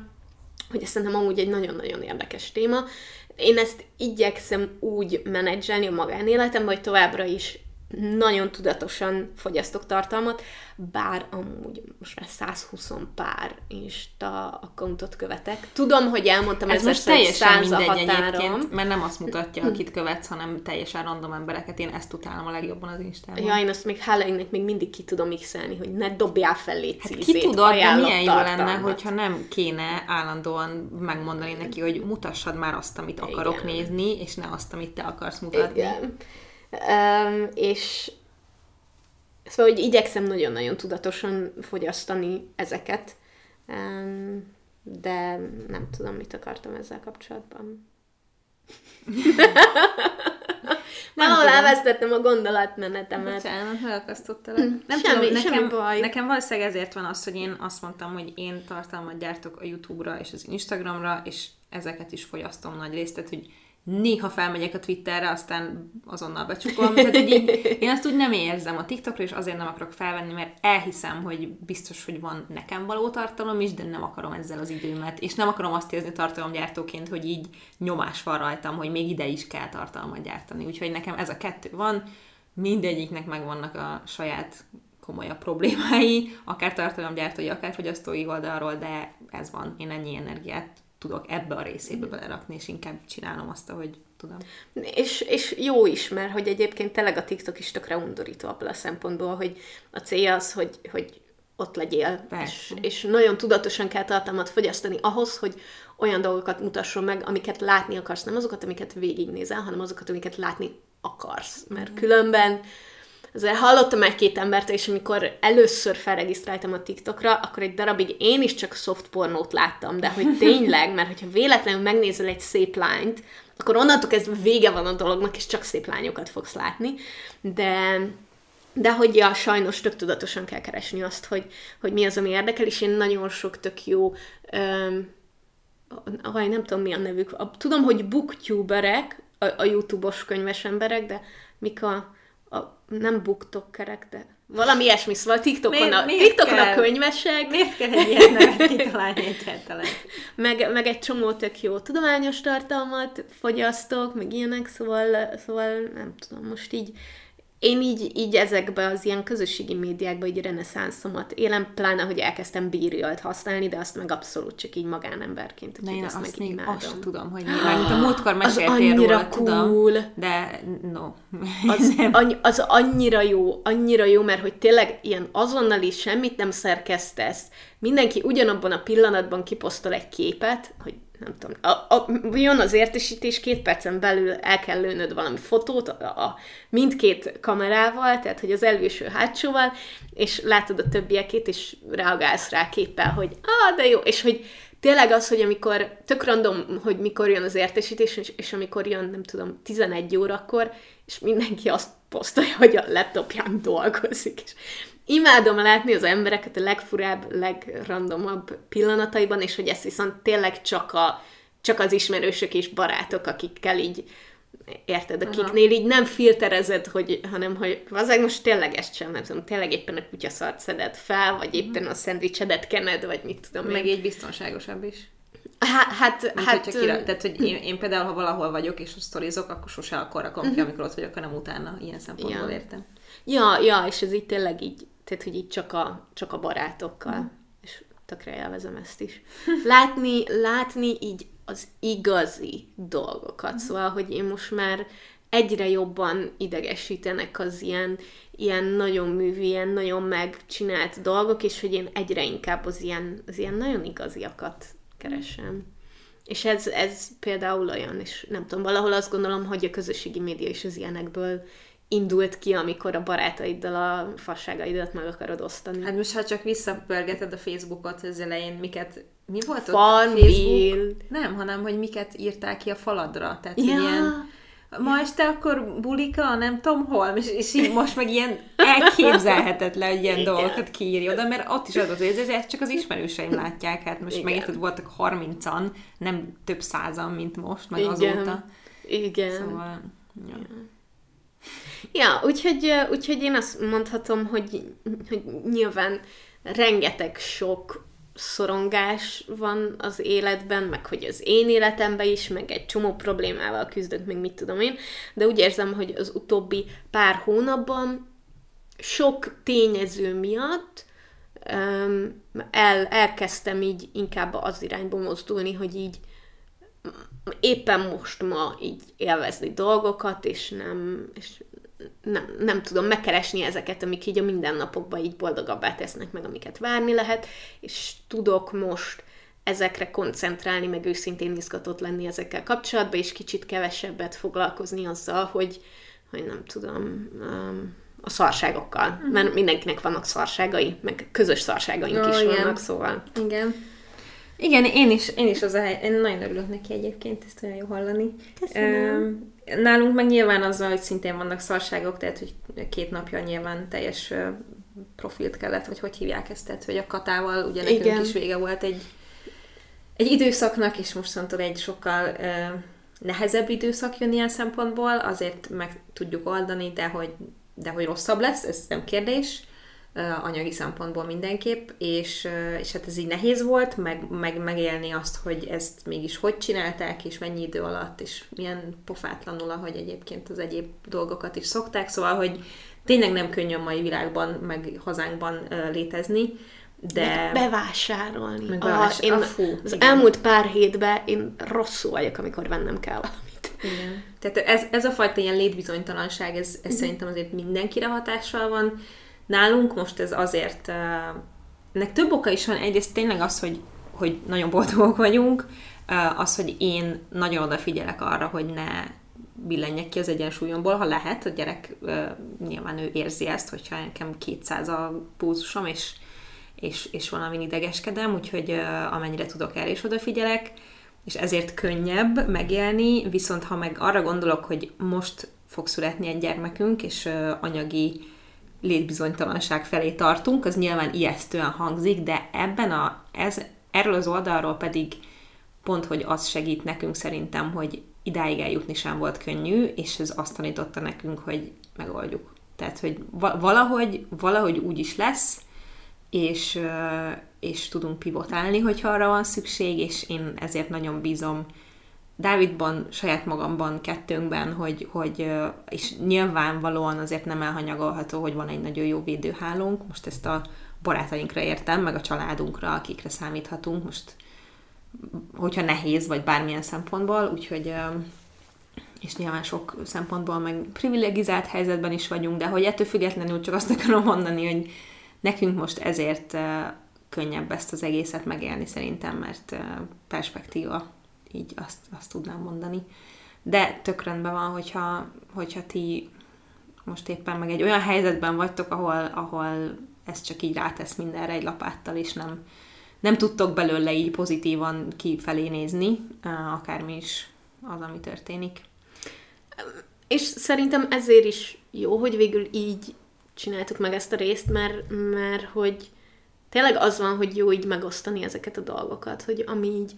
hogy ez szerintem amúgy egy nagyon-nagyon érdekes téma. Én ezt igyekszem úgy menedzselni a magánéletemben, hogy továbbra is nagyon tudatosan fogyasztok tartalmat, bár amúgy most már 120 pár Insta accountot követek. Tudom, hogy elmondtam Ez most teljesen mindegy határom. egyébként, mert nem azt mutatja, akit követsz, hanem teljesen random embereket. Én ezt utálom a legjobban az Instában. Ja, én azt még hála még mindig ki tudom x hogy ne dobjál fel légy Hát ki tudod, de milyen jó lenne, hogyha nem kéne állandóan megmondani neki, hogy mutassad már azt, amit akarok Igen. nézni, és ne azt, amit te akarsz mutatni. Igen. Um, és szóval, hogy igyekszem nagyon-nagyon tudatosan fogyasztani ezeket, um, de nem tudom, mit akartam ezzel kapcsolatban. <laughs> Valahol elvesztettem a gondolatmenetemet. Bocsánat, megakasztottalak. Nem Semmi- tudom, semmi nekem, baj. nekem valószínűleg ezért van az, hogy én azt mondtam, hogy én tartalmat gyártok a YouTube-ra és az Instagramra, és ezeket is fogyasztom nagy részt, tehát hogy néha felmegyek a Twitterre, aztán azonnal becsukom. Tehát, hogy így, én azt úgy nem érzem a TikTokra, és azért nem akarok felvenni, mert elhiszem, hogy biztos, hogy van nekem való tartalom is, de nem akarom ezzel az időmet. És nem akarom azt érezni tartalomgyártóként, hogy így nyomás van rajtam, hogy még ide is kell tartalmat gyártani. Úgyhogy nekem ez a kettő van, mindegyiknek megvannak a saját komolyabb problémái, akár tartalomgyártói, akár fogyasztói oldalról, de ez van. Én ennyi energiát tudok ebbe a részébe belerakni, és inkább csinálom azt, ahogy tudom. És, és jó is, mert hogy egyébként tényleg a TikTok is tökre undorító abból a szempontból, hogy a célja az, hogy, hogy ott legyél, Persze. és, és nagyon tudatosan kell tartalmat fogyasztani ahhoz, hogy olyan dolgokat mutasson meg, amiket látni akarsz, nem azokat, amiket végignézel, hanem azokat, amiket látni akarsz, mert különben Azért hallottam egy-két embert, és amikor először felregisztráltam a TikTokra, akkor egy darabig én is csak soft pornót láttam, de hogy tényleg, mert hogyha véletlenül megnézel egy szép lányt, akkor onnantól kezdve vége van a dolognak, és csak szép lányokat fogsz látni, de de hogy ja, sajnos tök tudatosan kell keresni azt, hogy, hogy mi az, ami érdekel, és én nagyon sok tök jó, öm, vaj, nem tudom mi a nevük, a, tudom, hogy booktuberek, a, a YouTube-os könyves emberek, de mik a nem booktokkerek, de valami ilyesmi, szóval TikTokon, Miért- a, miért TikTokon a kell? könyvesek, Miért kell egy ilyen nevet kitalálni egyáltalán? <laughs> meg, meg egy csomó tök jó tudományos tartalmat fogyasztok, meg ilyenek, szóval, szóval nem tudom, most így én így, így ezekbe az ilyen közösségi médiákba így reneszánszomat élem, pláne, hogy elkezdtem bírjalt használni, de azt meg abszolút csak így magánemberként. De én azt meg még imádom. azt tudom, hogy mi. Mármint a múltkor meséltél annyira róla, tudom. cool. De no. Az, <laughs> annyi, az annyira jó, annyira jó, mert hogy tényleg ilyen azonnali semmit nem szerkesztesz. Mindenki ugyanabban a pillanatban kiposztol egy képet, hogy nem tudom, a, a, jön az értesítés, két percen belül el kell lőnöd valami fotót a, a mindkét kamerával, tehát hogy az előső hátsóval, és látod a többiekét, és reagálsz rá képpel, hogy ah, de jó, és hogy tényleg az, hogy amikor, tök random, hogy mikor jön az értesítés, és, és amikor jön, nem tudom, 11 órakor, és mindenki azt posztolja, hogy a laptopján dolgozik, és imádom látni az embereket a legfurább, legrandomabb pillanataiban, és hogy ez viszont tényleg csak, a, csak az ismerősök és barátok, akikkel így érted, akiknél így nem filterezed, hogy, hanem hogy azért most tényleg ezt sem, nem tudom, tényleg éppen a kutyaszart szeded fel, vagy éppen a szendvicsedet kened, vagy mit tudom Meg én. így biztonságosabb is. Hát, hát, Mint hát hogyha kira, tehát, hogy én, én, például, ha valahol vagyok, és sztorizok, akkor sose akkor rakom ki, amikor ott vagyok, hanem utána. Ilyen szempontból Ja. értem. Ja, ja, és ez így tényleg így, tehát, hogy így csak a, csak a barátokkal. Mm. És tökre élvezem ezt is. <laughs> Látni, látni így az igazi dolgokat. Szóval, hogy én most már egyre jobban idegesítenek az ilyen, ilyen nagyon művű, ilyen nagyon megcsinált dolgok, és hogy én egyre inkább az ilyen, az ilyen nagyon igaziakat keresem. És ez, ez például olyan, és nem tudom, valahol azt gondolom, hogy a közösségi média is az ilyenekből indult ki, amikor a barátaiddal a fasságaidat meg akarod osztani. Hát most, ha csak visszapörgeted a Facebookot az elején, miket, mi volt ott? Farmville. Nem, hanem, hogy miket írták ki a faladra. Tehát Ja. ilyen, ma este akkor bulika, nem tudom hol, és, és így most meg ilyen elképzelhetetlen, hogy ilyen Igen. dolgokat kiírja oda, mert ott is az az érzés, hogy ezt csak az ismerőseim látják. Hát most megérted, voltak 30-an, nem több százan, mint most, meg Igen. azóta. Igen. Szóval, ja. Ja, úgyhogy, úgyhogy én azt mondhatom, hogy, hogy nyilván rengeteg sok szorongás van az életben, meg hogy az én életemben is, meg egy csomó problémával küzdök, meg mit tudom én, de úgy érzem, hogy az utóbbi pár hónapban sok tényező miatt el, elkezdtem így inkább az irányba mozdulni, hogy így éppen most ma így élvezni dolgokat, és nem, és nem, nem tudom megkeresni ezeket, amik így a mindennapokban így boldogabbá tesznek meg, amiket várni lehet, és tudok most ezekre koncentrálni, meg őszintén izgatott lenni ezekkel kapcsolatban, és kicsit kevesebbet foglalkozni azzal, hogy, hogy nem tudom, um, a szarságokkal. Uh-huh. Mert mindenkinek vannak szarságai, meg közös szarságaink oh, is igen. vannak, szóval. Igen. Igen, én is, én is az a hely, én nagyon örülök neki egyébként, ezt olyan jó hallani. Köszönöm. Nálunk meg nyilván azzal, hogy szintén vannak szarságok, tehát hogy két napja nyilván teljes profilt kellett, vagy hogy hívják ezt, tehát hogy a katával ugye nekünk Igen. is vége volt egy, egy időszaknak, és mostantól egy sokkal nehezebb időszak jön ilyen szempontból, azért meg tudjuk oldani, de hogy, de hogy rosszabb lesz, ez nem kérdés anyagi szempontból mindenképp, és, és hát ez így nehéz volt, meg, meg, megélni azt, hogy ezt mégis hogy csinálták, és mennyi idő alatt, és milyen pofátlanul, ahogy egyébként az egyéb dolgokat is szokták, szóval, hogy tényleg nem könnyű a mai világban, meg hazánkban létezni, de... Meg bevásárolni. Meg bevás... a, én, a fú, az igen. elmúlt pár hétben én rosszul vagyok, amikor vennem kell valamit. Igen. Tehát ez, ez a fajta ilyen létbizonytalanság, ez, ez uh-huh. szerintem azért mindenkire hatással van, Nálunk most ez azért, ennek több oka is van, egyrészt tényleg az, hogy, hogy nagyon boldogok vagyunk, az, hogy én nagyon odafigyelek arra, hogy ne billenjek ki az egyensúlyomból, ha lehet, a gyerek nyilván ő érzi ezt, hogyha nekem 200 a púzusom, és, és, és valami idegeskedem, úgyhogy amennyire tudok erre is odafigyelek, és ezért könnyebb megélni, viszont ha meg arra gondolok, hogy most fog születni egy gyermekünk, és anyagi létbizonytalanság felé tartunk, az nyilván ijesztően hangzik, de ebben a, ez, erről az oldalról pedig pont, hogy az segít nekünk szerintem, hogy idáig eljutni sem volt könnyű, és ez azt tanította nekünk, hogy megoldjuk. Tehát, hogy valahogy, valahogy úgy is lesz, és, és tudunk pivotálni, hogyha arra van szükség, és én ezért nagyon bízom Dávidban, saját magamban, kettőnkben, hogy, hogy és nyilvánvalóan azért nem elhanyagolható, hogy van egy nagyon jó védőhálónk. Most ezt a barátainkra értem, meg a családunkra, akikre számíthatunk. Most, hogyha nehéz, vagy bármilyen szempontból, úgyhogy és nyilván sok szempontból meg privilegizált helyzetben is vagyunk, de hogy ettől függetlenül csak azt akarom mondani, hogy nekünk most ezért könnyebb ezt az egészet megélni szerintem, mert perspektíva így azt, azt tudnám mondani. De tök van, hogyha, hogyha ti most éppen meg egy olyan helyzetben vagytok, ahol, ahol ez csak így rátesz mindenre egy lapáttal, és nem, nem tudtok belőle így pozitívan kifelé nézni, akármi is az, ami történik. És szerintem ezért is jó, hogy végül így csináltuk meg ezt a részt, mert, mert hogy tényleg az van, hogy jó így megosztani ezeket a dolgokat, hogy ami így,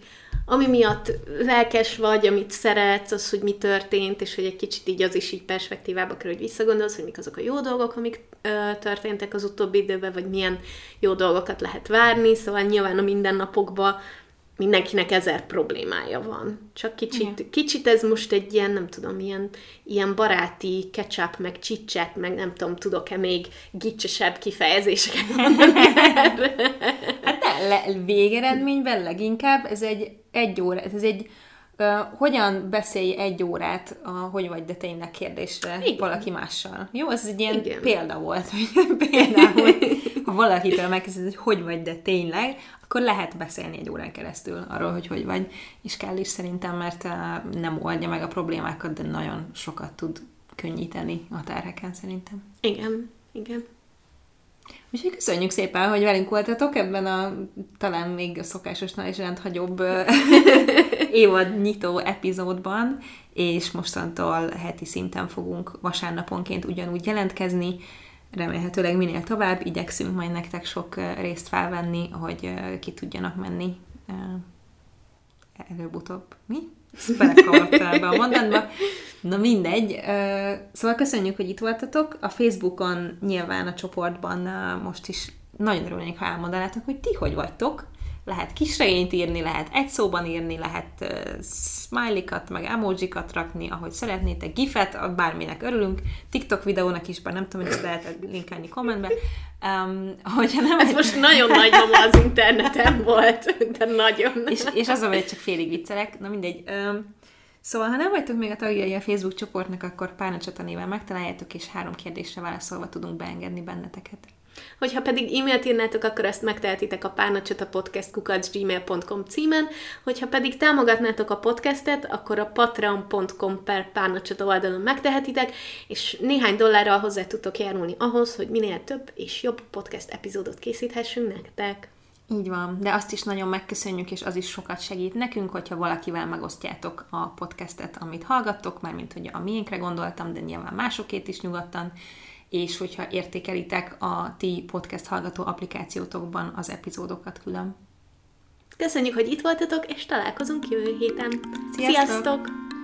ami miatt lelkes vagy, amit szeretsz, az, hogy mi történt, és hogy egy kicsit így az is így perspektívába kerül, hogy visszagondolsz, hogy mik azok a jó dolgok, amik ö, történtek az utóbbi időben, vagy milyen jó dolgokat lehet várni, szóval nyilván a mindennapokban mindenkinek ezer problémája van. Csak kicsit, kicsit ez most egy ilyen, nem tudom, ilyen, ilyen baráti ketchup, meg csicset, meg nem tudom, tudok-e még gicsesebb kifejezéseket mondani Hát ne, le, végeredményben leginkább ez egy egy óra, ez egy Uh, hogyan beszélj egy órát a hogy vagy de tényleg kérdésre Igen. valaki mással? Jó, ez egy ilyen Igen. példa volt, <laughs> például, ha valakitől megkezded, hogy hogy vagy de tényleg, akkor lehet beszélni egy órán keresztül arról, hogy hogy vagy, és kell is szerintem, mert uh, nem oldja meg a problémákat, de nagyon sokat tud könnyíteni a terheken szerintem. Igen, igen. Úgyhogy köszönjük szépen, hogy velünk voltatok ebben a talán még szokásosnál is rendhagyóbb <laughs> évad nyitó epizódban, és mostantól heti szinten fogunk vasárnaponként ugyanúgy jelentkezni. Remélhetőleg minél tovább. Igyekszünk majd nektek sok részt felvenni, hogy ki tudjanak menni előbb-utóbb. Mi? Ezt belekavarodtál ebbe a mondatba. Na mindegy. Szóval köszönjük, hogy itt voltatok. A Facebookon nyilván a csoportban most is nagyon örülnék, ha elmondanátok, hogy ti hogy vagytok. Lehet kisregényt írni, lehet egy szóban írni, lehet uh, smiley-kat, meg emojikat rakni, ahogy szeretnétek, gifet, bárminek örülünk. TikTok videónak is, bár nem tudom, hogy ezt lehet linkelni kommentbe. Um, hogyha nem Ez egy... most nagyon nagy az interneten volt, de nagyon. És, és az, hogy csak félig viccelek, na mindegy. Um, Szóval, ha nem vagytok még a tagjai a Facebook csoportnak, akkor Párna Csata néven megtaláljátok, és három kérdésre válaszolva tudunk beengedni benneteket. Hogyha pedig e-mailt írnátok, akkor ezt megtehetitek a párnacsata podcast gmail.com címen, hogyha pedig támogatnátok a podcastet, akkor a patreon.com per párnacsata oldalon megtehetitek, és néhány dollárral hozzá tudtok járulni ahhoz, hogy minél több és jobb podcast epizódot készíthessünk nektek. Így van, de azt is nagyon megköszönjük, és az is sokat segít nekünk, hogyha valakivel megosztjátok a podcastet, amit hallgattok, mármint hogy a miénkre gondoltam, de nyilván másokét is nyugodtan, és hogyha értékelitek a ti podcast hallgató applikációtokban az epizódokat külön. Köszönjük, hogy itt voltatok, és találkozunk jövő héten. Sziasztok! Sziasztok!